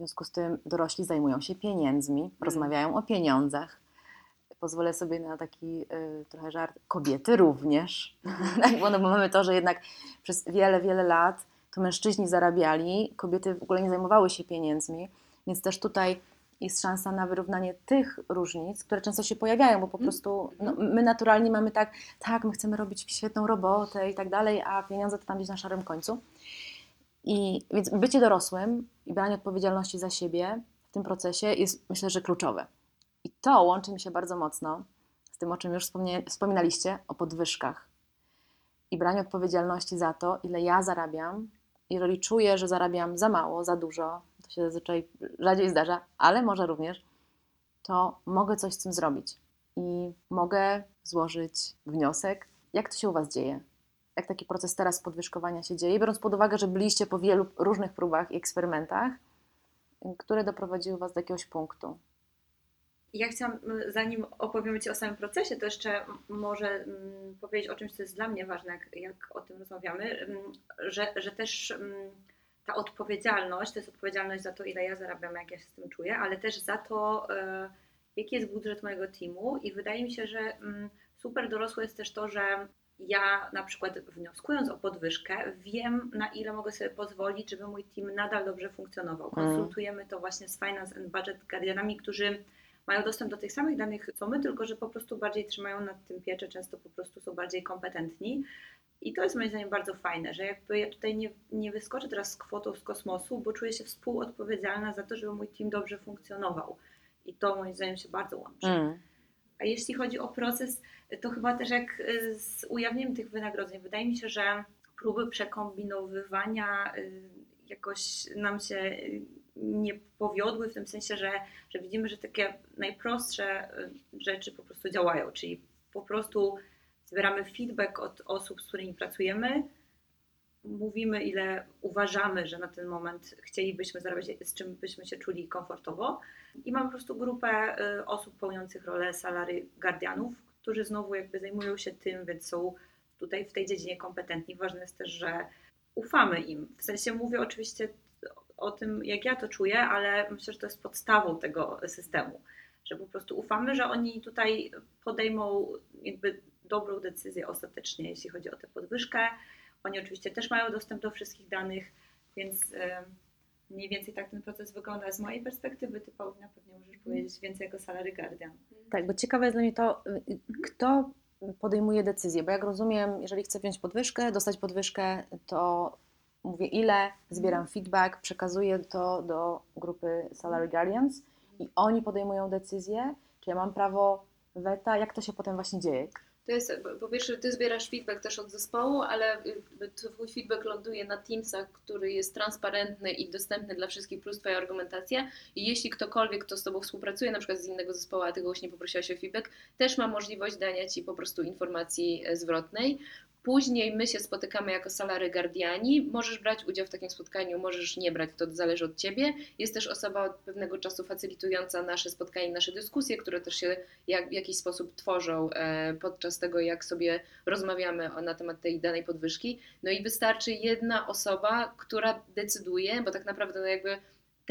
związku z tym dorośli zajmują się pieniędzmi, rozmawiają o pieniądzach. Pozwolę sobie na taki y, trochę żart. Kobiety również. tak, bo, no, bo mamy to, że jednak przez wiele, wiele lat to mężczyźni zarabiali, kobiety w ogóle nie zajmowały się pieniędzmi, więc też tutaj jest szansa na wyrównanie tych różnic, które często się pojawiają, bo po prostu no, my naturalnie mamy tak, tak, my chcemy robić świetną robotę i tak dalej, a pieniądze to tam gdzieś na szarym końcu. I więc bycie dorosłym i branie odpowiedzialności za siebie w tym procesie jest myślę, że kluczowe. To łączy mi się bardzo mocno z tym, o czym już wspominaliście, o podwyżkach i braniu odpowiedzialności za to, ile ja zarabiam. Jeżeli czuję, że zarabiam za mało, za dużo, to się zazwyczaj rzadziej zdarza, ale może również, to mogę coś z tym zrobić i mogę złożyć wniosek. Jak to się u Was dzieje? Jak taki proces teraz podwyżkowania się dzieje, biorąc pod uwagę, że byliście po wielu różnych próbach i eksperymentach, które doprowadziły Was do jakiegoś punktu? Ja chciałam, zanim opowiemy Ci o samym procesie, to jeszcze może powiedzieć o czymś, co jest dla mnie ważne, jak, jak o tym rozmawiamy, że, że też ta odpowiedzialność, to jest odpowiedzialność za to, ile ja zarabiam, jak ja się z tym czuję, ale też za to, e, jaki jest budżet mojego teamu i wydaje mi się, że super dorosłe jest też to, że ja na przykład wnioskując o podwyżkę, wiem na ile mogę sobie pozwolić, żeby mój team nadal dobrze funkcjonował. Mm. Konsultujemy to właśnie z Finance and Budget Guardianami, którzy mają dostęp do tych samych danych co my, tylko że po prostu bardziej trzymają nad tym pieczę, często po prostu są bardziej kompetentni. I to jest moim zdaniem bardzo fajne, że jakby ja tutaj nie, nie wyskoczę teraz z kwotą z kosmosu, bo czuję się współodpowiedzialna za to, żeby mój team dobrze funkcjonował. I to moim zdaniem się bardzo łączy. Mm. A jeśli chodzi o proces, to chyba też jak y, z ujawnieniem tych wynagrodzeń, wydaje mi się, że próby przekombinowywania y, jakoś nam się y, nie powiodły w tym sensie, że, że widzimy, że takie najprostsze y, rzeczy po prostu działają, czyli po prostu zbieramy feedback od osób, z którymi pracujemy, mówimy, ile uważamy, że na ten moment chcielibyśmy zarabiać, z czym byśmy się czuli komfortowo. I mam po prostu grupę y, osób pełniących rolę salary guardianów, którzy znowu jakby zajmują się tym, więc są tutaj w tej dziedzinie kompetentni. Ważne jest też, że ufamy im. W sensie mówię oczywiście o tym, jak ja to czuję, ale myślę, że to jest podstawą tego systemu, że po prostu ufamy, że oni tutaj podejmą jakby dobrą decyzję ostatecznie, jeśli chodzi o tę podwyżkę. Oni oczywiście też mają dostęp do wszystkich danych, więc y, mniej więcej tak ten proces wygląda z mojej perspektywy. Ty, Paulina, pewnie możesz powiedzieć więcej jako salary guardian. Tak, bo ciekawe jest dla mnie to, y, kto podejmuje decyzję, bo jak rozumiem, jeżeli chcę wziąć podwyżkę, dostać podwyżkę, to mówię ile, zbieram feedback, przekazuję to do grupy Salary Guardians i oni podejmują decyzję, czy ja mam prawo weta, jak to się potem właśnie dzieje? To jest, po- pierwsze, ty zbierasz feedback też od zespołu, ale y, twój feedback ląduje na Teamsach, który jest transparentny i dostępny dla wszystkich, plus twoja argumentacja. I jeśli ktokolwiek, kto z tobą współpracuje, na przykład z innego zespołu, a ty go właśnie poprosiłaś o feedback, też ma możliwość dania ci po prostu informacji e, zwrotnej. Później my się spotykamy jako salary guardiani. Możesz brać udział w takim spotkaniu, możesz nie brać, to zależy od ciebie. Jest też osoba od pewnego czasu facylitująca nasze spotkanie, nasze dyskusje, które też się jak, w jakiś sposób tworzą e, podczas tego, jak sobie rozmawiamy o, na temat tej danej podwyżki. No i wystarczy jedna osoba, która decyduje, bo tak naprawdę no jakby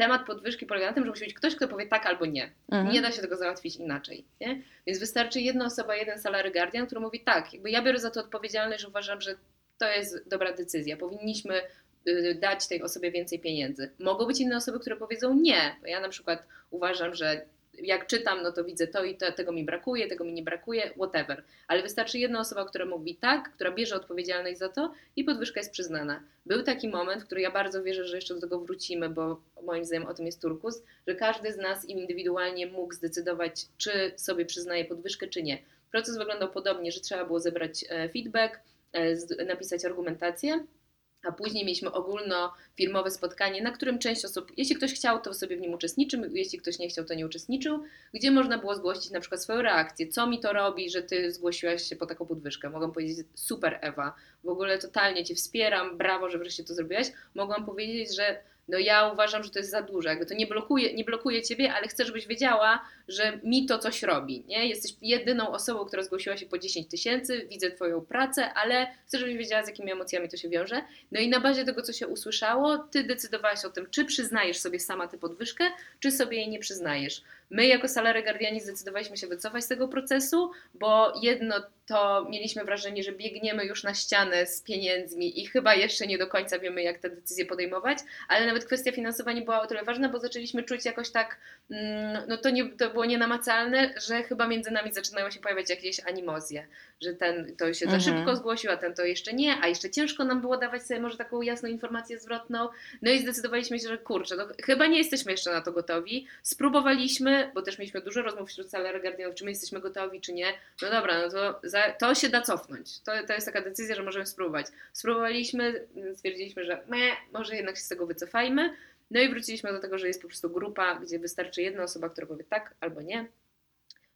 temat podwyżki polega na tym, że musi być ktoś, kto powie tak albo nie. Mhm. Nie da się tego załatwić inaczej. Nie? Więc wystarczy jedna osoba, jeden salary guardian, który mówi tak, jakby ja biorę za to odpowiedzialność, że uważam, że to jest dobra decyzja. Powinniśmy y, dać tej osobie więcej pieniędzy. Mogą być inne osoby, które powiedzą nie. Bo Ja na przykład uważam, że jak czytam, no to widzę to i to, tego mi brakuje, tego mi nie brakuje, whatever. Ale wystarczy jedna osoba, która mówi tak, która bierze odpowiedzialność za to i podwyżka jest przyznana. Był taki moment, w który ja bardzo wierzę, że jeszcze do tego wrócimy, bo moim zdaniem o tym jest turkus, że każdy z nas indywidualnie mógł zdecydować, czy sobie przyznaje podwyżkę, czy nie. Proces wyglądał podobnie, że trzeba było zebrać e, feedback, e, napisać argumentację, a później mieliśmy ogólnofirmowe spotkanie, na którym część osób, jeśli ktoś chciał, to sobie w nim uczestniczył, jeśli ktoś nie chciał, to nie uczestniczył, gdzie można było zgłosić na przykład swoją reakcję, co mi to robi, że ty zgłosiłaś się po taką podwyżkę. Mogłam powiedzieć, super Ewa, w ogóle totalnie cię wspieram, brawo, że wreszcie to zrobiłaś. Mogłam powiedzieć, że no ja uważam, że to jest za dużo, jakby to nie blokuje, nie blokuje ciebie, ale chcę, żebyś wiedziała, że mi to coś robi, nie? Jesteś jedyną osobą, która zgłosiła się po 10 tysięcy, widzę twoją pracę, ale chcę, żebyś wiedziała, z jakimi emocjami to się wiąże. No i na bazie tego, co się usłyszało, ty decydowałaś o tym, czy przyznajesz sobie sama tę podwyżkę, czy sobie jej nie przyznajesz. My jako Salary Guardiani zdecydowaliśmy się wycofać z tego procesu, bo jedno to mieliśmy wrażenie, że biegniemy już na ścianę z pieniędzmi i chyba jeszcze nie do końca wiemy, jak te decyzje podejmować, ale nawet kwestia finansowa nie była o tyle ważna, bo zaczęliśmy czuć jakoś tak, mm, no to, nie, to było nienamacalne, że chyba między nami zaczynają się pojawiać jakieś animozje, że ten to się za Mhm. szybko zgłosił, a ten to jeszcze nie, a jeszcze ciężko nam było dawać sobie może taką jasną informację zwrotną. No i zdecydowaliśmy się, że kurczę, no chyba nie jesteśmy jeszcze na to gotowi. Spróbowaliśmy, bo też mieliśmy dużo rozmów wśród salary guardianów, czy my jesteśmy gotowi, czy nie. No dobra, no to, za, to się da cofnąć. To, to jest taka decyzja, że możemy spróbować. Spróbowaliśmy, stwierdziliśmy, że może jednak się z tego wycofajmy. No i wróciliśmy do tego, że jest po prostu grupa, gdzie wystarczy jedna osoba, która powie tak albo nie.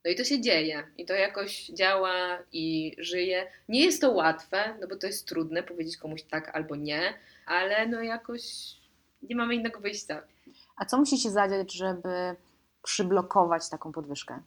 No i to się dzieje, i to jakoś działa i żyje. Nie jest to łatwe, no bo to jest trudne powiedzieć komuś tak albo nie, ale no jakoś nie mamy innego wyjścia. A co musi się zadziać, żeby przyblokować taką podwyżkę?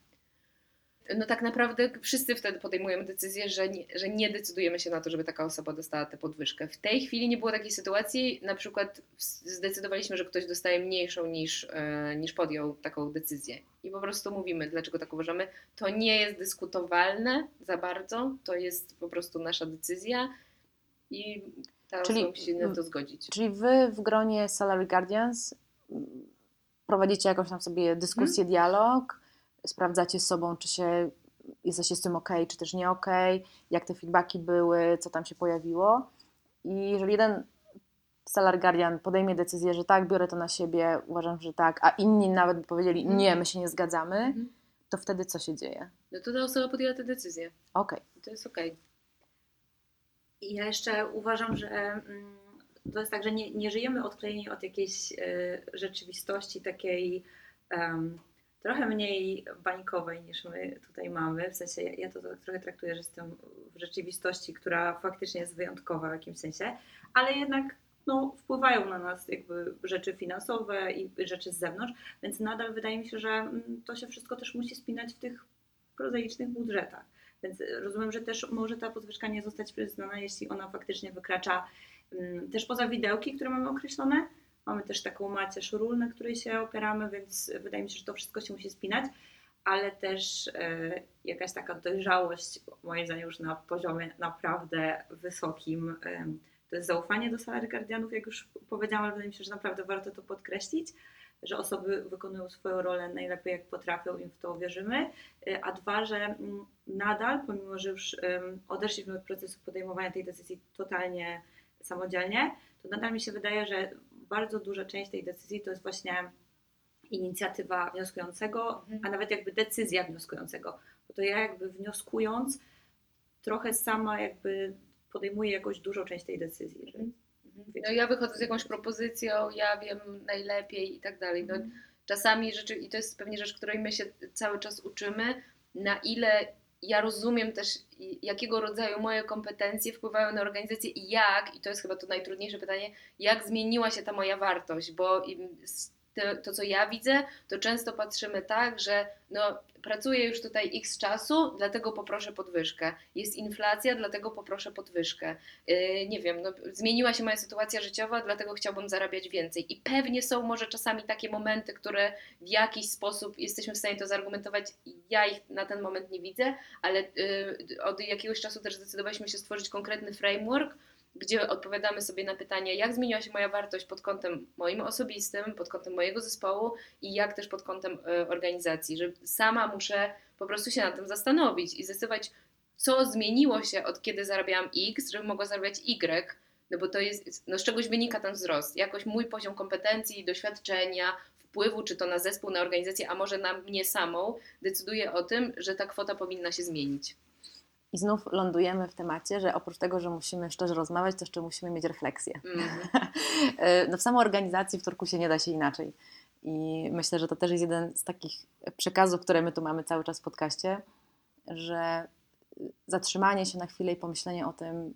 No tak naprawdę wszyscy wtedy podejmujemy decyzję, że nie, że nie decydujemy się na to, żeby taka osoba dostała tę podwyżkę. W tej chwili nie było takiej sytuacji, na przykład zdecydowaliśmy, że ktoś dostaje mniejszą niż, e, niż podjął taką decyzję. I po prostu mówimy, dlaczego tak uważamy. To nie jest dyskutowalne za bardzo, to jest po prostu nasza decyzja i ta Czyli- osoba musi się na to zgodzić. Czyli wy w gronie Salary Guardians prowadzicie jakąś tam sobie dyskusję, dialog, sprawdzacie z sobą, czy się jesteście z tym ok, czy też nie ok, jak te feedbacki były, co tam się pojawiło. I jeżeli jeden Salary Guardian podejmie decyzję, że tak, biorę to na siebie, uważam, że tak, a inni nawet by powiedzieli, Mhm. nie, my się nie zgadzamy, Mhm. to wtedy co się dzieje? No to ta osoba podjęła tę decyzję. Okej. I to jest okej. I ja jeszcze uważam, że mm, to jest tak, że nie, nie żyjemy odklejeni od jakiejś e, rzeczywistości takiej em, trochę mniej bańkowej niż my tutaj mamy. W sensie ja, to tak trochę traktuję, że jestem w rzeczywistości, która faktycznie jest wyjątkowa w jakimś sensie, ale jednak no, wpływają na nas jakby rzeczy finansowe i rzeczy z zewnątrz, więc nadal wydaje mi się, że mm, to się wszystko też musi spinać w tych prozaicznych budżetach. Więc rozumiem, że też może ta podwyżka nie zostać przyznana, jeśli ona faktycznie wykracza mm, też poza widełki, które mamy określone. Mamy też taką macierz ról, na której się opieramy, więc wydaje mi się, że to wszystko się musi spinać, ale też e, jakaś taka dojrzałość, moim zdaniem już na poziomie naprawdę wysokim. to jest zaufanie do salary guardianów, jak już powiedziałam, ale wydaje mi się, że naprawdę warto to podkreślić, że osoby wykonują swoją rolę najlepiej jak potrafią i w to wierzymy. Y, A dwa, że nadal, pomimo że już odeszliśmy od procesu podejmowania tej decyzji totalnie samodzielnie, to nadal mi się wydaje, że bardzo duża część tej decyzji to jest właśnie inicjatywa wnioskującego, Mhm. a nawet jakby decyzja wnioskującego. Bo to ja jakby wnioskując trochę sama jakby podejmuję jakąś dużą część tej decyzji. Że, No ja wychodzę z jakąś propozycją, ja wiem najlepiej i tak dalej. No, czasami rzeczy, i to jest pewnie rzecz, której my się cały czas uczymy, na ile ja rozumiem też, jakiego rodzaju moje kompetencje wpływają na organizację i jak, i to jest chyba to najtrudniejsze pytanie, jak zmieniła się ta moja wartość, bo to, co ja widzę, to często patrzymy tak, że no, pracuję już tutaj x czasu, dlatego poproszę podwyżkę. Jest inflacja, dlatego poproszę podwyżkę. Yy, nie wiem, no, zmieniła się moja sytuacja życiowa, dlatego chciałbym zarabiać więcej. I pewnie są może czasami takie momenty, które w jakiś sposób jesteśmy w stanie to zaargumentować. Ja ich na ten moment nie widzę, ale yy, od jakiegoś czasu też zdecydowaliśmy się stworzyć konkretny framework, gdzie odpowiadamy sobie na pytanie, jak zmieniła się moja wartość pod kątem moim osobistym, pod kątem mojego zespołu i jak też pod kątem y, organizacji, że sama muszę po prostu się nad tym zastanowić i zdecydować, co zmieniło się od kiedy zarabiałam X, żebym mogła zarabiać Y, no bo to jest, no z czegoś wynika ten wzrost. Jakoś mój poziom kompetencji, doświadczenia, wpływu, czy to na zespół, na organizację, a może na mnie samą, decyduje o tym, że ta kwota powinna się zmienić. I znów lądujemy w temacie, że oprócz tego, że musimy szczerze rozmawiać, to jeszcze musimy mieć refleksję. Mhm. no w samej organizacji w Turkusie nie da się inaczej. I myślę, że to też jest jeden z takich przekazów, które my tu mamy cały czas w podcaście, że zatrzymanie się na chwilę i pomyślenie o tym,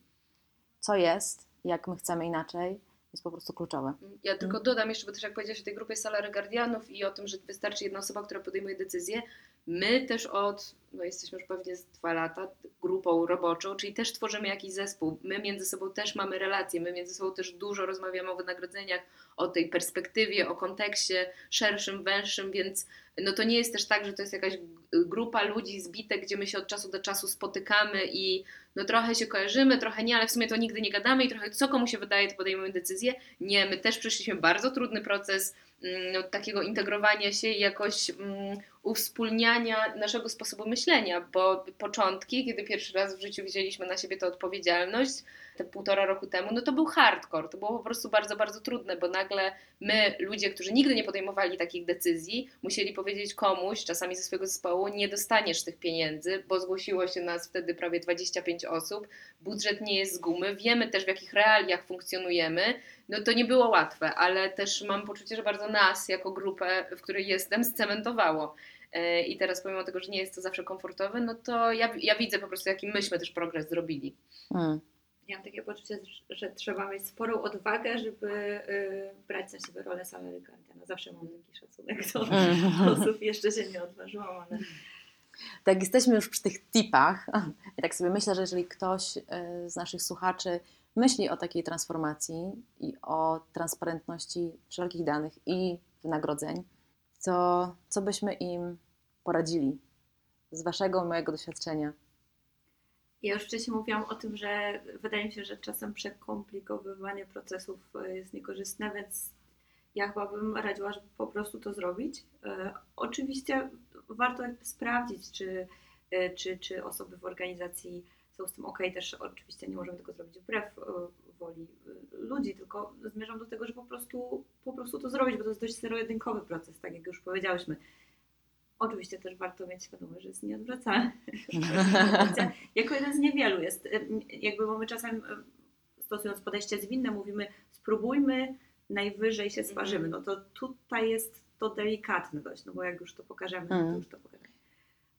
co jest, jak my chcemy inaczej jest po prostu kluczowe. Ja tylko dodam jeszcze, bo też jak powiedziałeś o tej grupie Salary Guardianów i o tym, że wystarczy jedna osoba, która podejmuje decyzję, my też od, no jesteśmy już pewnie z dwa lata grupą roboczą, czyli też tworzymy jakiś zespół. My między sobą też mamy relacje, my między sobą też dużo rozmawiamy o wynagrodzeniach, o tej perspektywie, o kontekście szerszym, węższym, więc no to nie jest też tak, że to jest jakaś grupa ludzi zbite, gdzie my się od czasu do czasu spotykamy i no trochę się kojarzymy, trochę nie, ale w sumie to nigdy nie gadamy i trochę co komu się wydaje, to podejmujemy decyzję. Nie, my też przeszliśmy bardzo trudny proces mm, no, takiego integrowania się i jakoś mm, uwspólniania naszego sposobu myślenia, bo początki, kiedy pierwszy raz w życiu wzięliśmy na siebie tę odpowiedzialność, te półtora roku temu, no to był hardcore, to było po prostu bardzo, bardzo trudne, bo nagle my, ludzie, którzy nigdy nie podejmowali takich decyzji, musieli powiedzieć komuś, czasami ze swojego zespołu, nie dostaniesz tych pieniędzy, bo zgłosiło się nas wtedy prawie 25 osób, budżet nie jest z gumy, wiemy też w jakich realiach funkcjonujemy, no to nie było łatwe, ale też mam poczucie, że bardzo nas jako grupę, w której jestem, scementowało. E, I teraz pomimo tego, że nie jest to zawsze komfortowe, no to ja, ja widzę po prostu, jaki myśmy też progres zrobili. Mm. Ja mam takie poczucie, że trzeba mieć sporą odwagę, żeby y, brać na siebie rolę salary guardiana. Zawsze mam taki szacunek do Mm. osób. Jeszcze się nie odważyłam, ale Tak, jesteśmy już przy tych tipach. Ja tak sobie myślę, że jeżeli ktoś y, z naszych słuchaczy myśli o takiej transformacji i o transparentności wszelkich danych i wynagrodzeń, to co byśmy im poradzili z Waszego, mojego doświadczenia? Ja już wcześniej mówiłam o tym, że wydaje mi się, że czasem przekomplikowywanie procesów e, jest niekorzystne, więc ja chyba bym radziła, żeby po prostu to zrobić. E, oczywiście warto sprawdzić, czy, e, czy, czy osoby w organizacji są z tym ok. Też oczywiście nie możemy tego zrobić wbrew woli ludzi, tylko zmierzam do tego, że po prostu, po prostu to zrobić, bo to jest dość zero-jedynkowy proces, tak jak już powiedziałyśmy. Oczywiście też warto mieć świadomość, że jest nieodwracalny. jako jeden z niewielu jest, jakby bo my czasem stosując podejście zwinne mówimy spróbujmy, najwyżej się sparzymy. No to tutaj jest to delikatne dość, no bo jak już to pokażemy, no to Mm. już to pokażemy.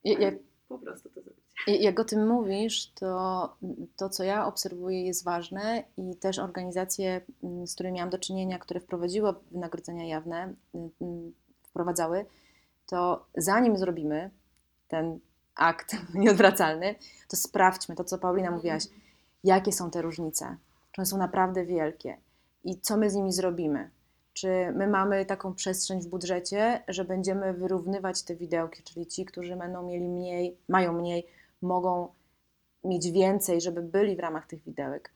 Ja- ja- Po prostu to zrobić. Jak o tym mówisz, to to, co ja obserwuję, jest ważne i też organizacje, mm, z którymi miałam do czynienia, które wprowadziły wynagrodzenia jawne, mm, wprowadzały, to zanim zrobimy ten akt nieodwracalny, to sprawdźmy to, co Paulina mówiłaś, jakie są te różnice, czy one są naprawdę wielkie i co my z nimi zrobimy. Czy my mamy taką przestrzeń w budżecie, że będziemy wyrównywać te widełki, czyli ci, którzy będą mieli mniej, mają mniej, mogą mieć więcej, żeby byli w ramach tych widełek.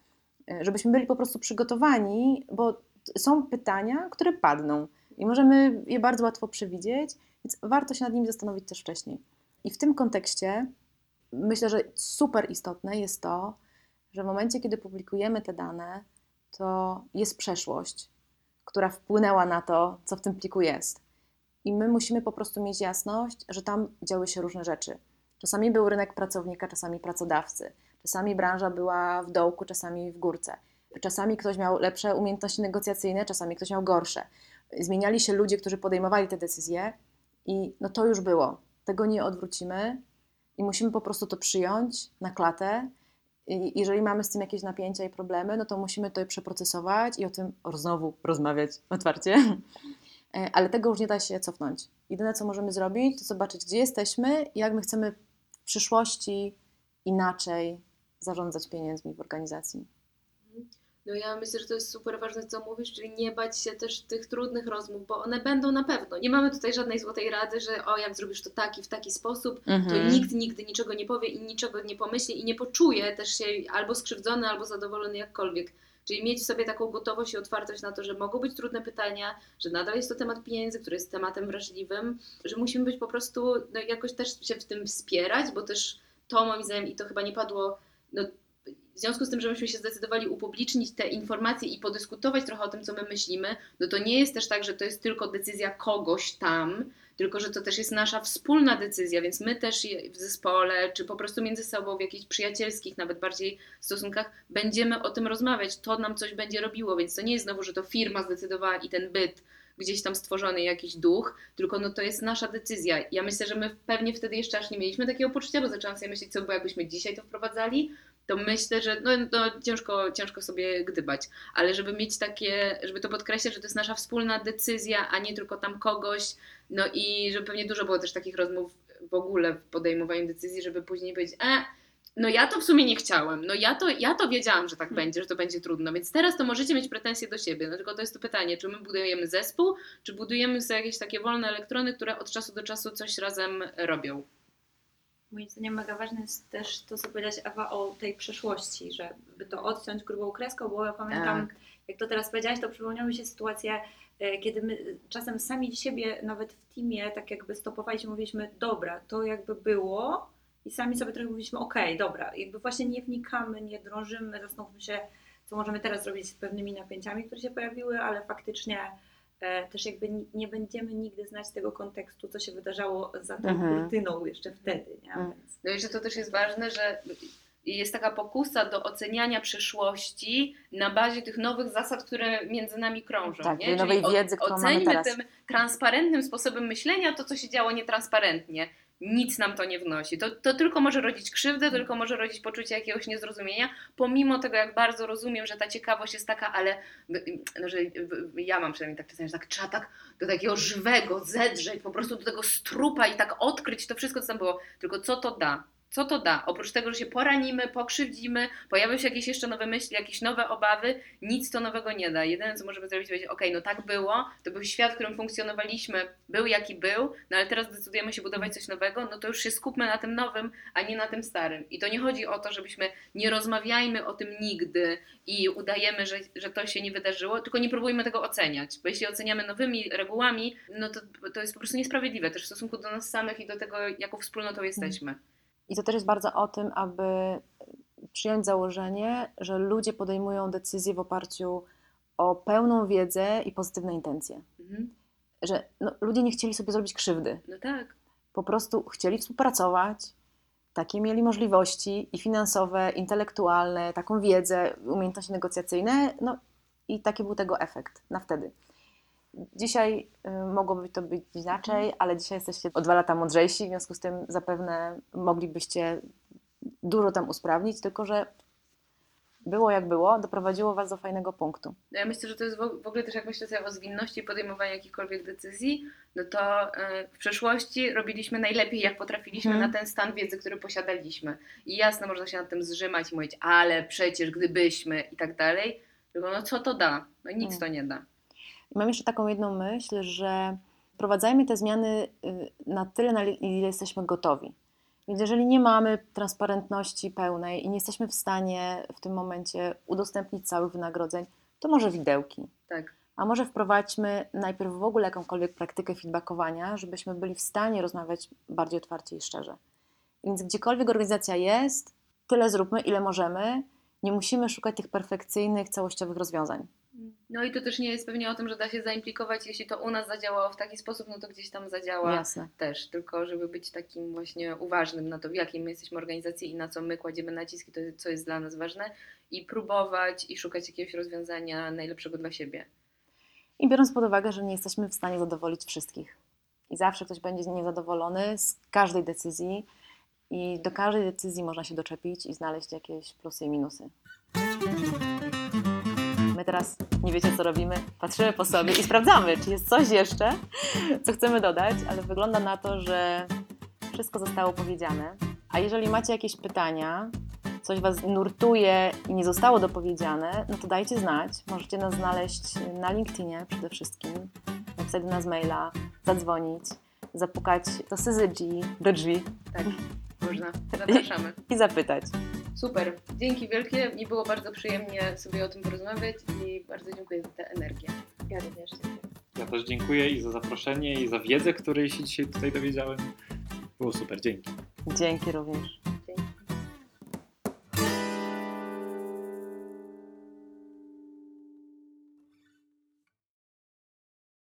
E, Żebyśmy byli po prostu przygotowani, bo są pytania, które padną i możemy je bardzo łatwo przewidzieć, więc warto się nad nimi zastanowić też wcześniej. I w tym kontekście myślę, że super istotne jest to, że w momencie, kiedy publikujemy te dane, to jest przeszłość, która wpłynęła na to, co w tym pliku jest. I my musimy po prostu mieć jasność, że tam działy się różne rzeczy. Czasami był rynek pracownika, czasami pracodawcy. Czasami branża była w dołku, czasami w górce. Czasami ktoś miał lepsze umiejętności negocjacyjne, czasami ktoś miał gorsze. Zmieniali się ludzie, którzy podejmowali te decyzje i no to już było. Tego nie odwrócimy i musimy po prostu to przyjąć na klatę. I jeżeli mamy z tym jakieś napięcia i problemy, no to musimy to przeprocesować i o tym znowu rozmawiać otwarcie. E, Ale tego już nie da się cofnąć. Jedyne, co możemy zrobić, to zobaczyć, gdzie jesteśmy i jak my chcemy w przyszłości inaczej zarządzać pieniędzmi w organizacji. No ja myślę, że to jest super ważne, co mówisz, czyli nie bać się też tych trudnych rozmów, bo one będą na pewno. Nie mamy tutaj żadnej złotej rady, że o, jak zrobisz to tak i w taki sposób, to Mhm. nikt nigdy niczego nie powie i niczego nie pomyśli i nie poczuje też się albo skrzywdzony, albo zadowolony jakkolwiek. Czyli mieć w sobie taką gotowość i otwartość na to, że mogą być trudne pytania, że nadal jest to temat pieniędzy, który jest tematem wrażliwym, że musimy być po prostu no, jakoś też się w tym wspierać, bo też to moim zdaniem, i to chyba nie padło, no, w związku z tym, że myśmy się zdecydowali upublicznić te informacje i podyskutować trochę o tym, co my myślimy, no to nie jest też tak, że to jest tylko decyzja kogoś tam, tylko że to też jest nasza wspólna decyzja, więc my też w zespole, czy po prostu między sobą, w jakichś przyjacielskich, nawet bardziej stosunkach, będziemy o tym rozmawiać. To nam coś będzie robiło, więc to nie jest znowu, że to firma zdecydowała i ten byt gdzieś tam stworzony jakiś duch, tylko no to jest nasza decyzja. Ja myślę, że my pewnie wtedy jeszcze aż nie mieliśmy takiego poczucia, bo zaczęłam sobie myśleć, co by jakbyśmy dzisiaj to wprowadzali, to myślę, że no, no, ciężko, ciężko sobie gdybać, ale żeby mieć takie, żeby to podkreślać, że to jest nasza wspólna decyzja, a nie tylko tam kogoś, no i żeby pewnie dużo było też takich rozmów w ogóle w podejmowaniu decyzji, żeby później powiedzieć, e, no ja to w sumie nie chciałem, no ja to, ja to wiedziałam, że tak będzie, że to będzie trudno, więc teraz to możecie mieć pretensje do siebie, no tylko to jest to pytanie, czy my budujemy zespół, czy budujemy sobie jakieś takie wolne elektrony, które od czasu do czasu coś razem robią. Moim zdaniem mega ważne jest też to, co powiedziałaś Ewa o tej przeszłości, żeby to odciąć grubą kreską, bo ja pamiętam, jak to teraz powiedziałaś, to przypomniały mi się sytuacje, e, kiedy my czasem sami siebie, nawet w teamie, tak jakby stopowaliśmy, mówiliśmy, dobra, to jakby było i sami sobie trochę mówiliśmy, okej, dobra, jakby właśnie nie wnikamy, nie drążymy, zastanówmy się, co możemy teraz zrobić z pewnymi napięciami, które się pojawiły, ale faktycznie też jakby ni- nie będziemy nigdy znać tego kontekstu, co się wydarzało za tą Mhm. kurtyną jeszcze wtedy, nie? Mhm. Więc... No i że to też jest ważne, że jest taka pokusa do oceniania przyszłości na bazie tych nowych zasad, które między nami krążą. Tak, nie? Czyli nowej o- wiedzy, którą mamy oceńmy teraz. tym transparentnym sposobem myślenia to, co się działo nietransparentnie. Nic nam to nie wnosi. To, to tylko może rodzić krzywdę, tylko może rodzić poczucie jakiegoś niezrozumienia, pomimo tego, jak bardzo rozumiem, że ta ciekawość jest taka, ale no, że ja mam przynajmniej tak czasami, że tak trzeba tak do takiego żywego zedrzeć, po prostu do tego strupa i tak odkryć to wszystko, co tam było. Tylko co to da? Co to da? Oprócz tego, że się poranimy, pokrzywdzimy, pojawią się jakieś jeszcze nowe myśli, jakieś nowe obawy, nic to nowego nie da. Jedyne, co możemy zrobić, to powiedzieć, ok, no tak było, to był świat, w którym funkcjonowaliśmy, był jaki był, no ale teraz decydujemy się budować coś nowego, no to już się skupmy na tym nowym, a nie na tym starym. I to nie chodzi o to, żebyśmy nie rozmawiajmy o tym nigdy i udajemy, że, że to się nie wydarzyło, tylko nie próbujmy tego oceniać, bo jeśli oceniamy nowymi regułami, no to, to jest po prostu niesprawiedliwe też w stosunku do nas samych i do tego, jaką wspólnotą jesteśmy. I to też jest bardzo o tym, aby przyjąć założenie, że ludzie podejmują decyzje w oparciu o pełną wiedzę i pozytywne intencje. Mhm. Że no, ludzie nie chcieli sobie zrobić krzywdy. No tak. Po prostu chcieli współpracować, takie mieli możliwości i finansowe, intelektualne, taką wiedzę, umiejętności negocjacyjne, no i taki był tego efekt na wtedy. Dzisiaj y, mogłoby to być inaczej, ale dzisiaj jesteście o dwa lata mądrzejsi, w związku z tym zapewne moglibyście dużo tam usprawnić, tylko że było jak było, doprowadziło Was do fajnego punktu. No ja myślę, że to jest w og- w ogóle też jak myślę sobie o zwinności podejmowania jakichkolwiek decyzji, no to e, w przeszłości robiliśmy najlepiej jak potrafiliśmy Mhm. na ten stan wiedzy, który posiadaliśmy. I jasno można się nad tym zrzymać i mówić, ale przecież gdybyśmy i tak dalej, tylko no co to da? No nic Mm. to nie da. I mam jeszcze taką jedną myśl, że wprowadzajmy te zmiany y, na tyle, na ile jesteśmy gotowi. Więc jeżeli nie mamy transparentności pełnej i nie jesteśmy w stanie w tym momencie udostępnić całych wynagrodzeń, to może widełki. Tak. A może wprowadźmy najpierw w ogóle jakąkolwiek praktykę feedbackowania, żebyśmy byli w stanie rozmawiać bardziej otwarcie i szczerze. Więc gdziekolwiek organizacja jest, tyle zróbmy, ile możemy. Nie musimy szukać tych perfekcyjnych, całościowych rozwiązań. No i to też nie jest pewnie o tym, że da się zaimplikować, jeśli to u nas zadziałało w taki sposób, no to gdzieś tam zadziała Jasne. też, tylko żeby być takim właśnie uważnym na to, w jakiej my jesteśmy organizacji i na co my kładziemy nacisk i to, co jest dla nas ważne i próbować i szukać jakiegoś rozwiązania najlepszego dla siebie. I biorąc pod uwagę, że nie jesteśmy w stanie zadowolić wszystkich. I zawsze ktoś będzie niezadowolony z każdej decyzji, i do każdej decyzji można się doczepić i znaleźć jakieś plusy i minusy. Teraz nie wiecie, co robimy, patrzymy po sobie i sprawdzamy, czy jest coś jeszcze, co chcemy dodać, ale wygląda na to, że wszystko zostało powiedziane. A jeżeli macie jakieś pytania, coś Was nurtuje i nie zostało dopowiedziane, no to dajcie znać. Możecie nas znaleźć na LinkedInie przede wszystkim, napisać do nas maila, zadzwonić, zapukać do syzydzi, do drzwi Tak, można. Zapraszamy. i zapytać. Super, dzięki wielkie. Mi było bardzo przyjemnie sobie o tym porozmawiać i bardzo dziękuję za tę energię. Ja również dziękuję. Ja też dziękuję i za zaproszenie, i za wiedzę, której się dzisiaj tutaj dowiedziałem. Było super, dzięki. Dzięki również.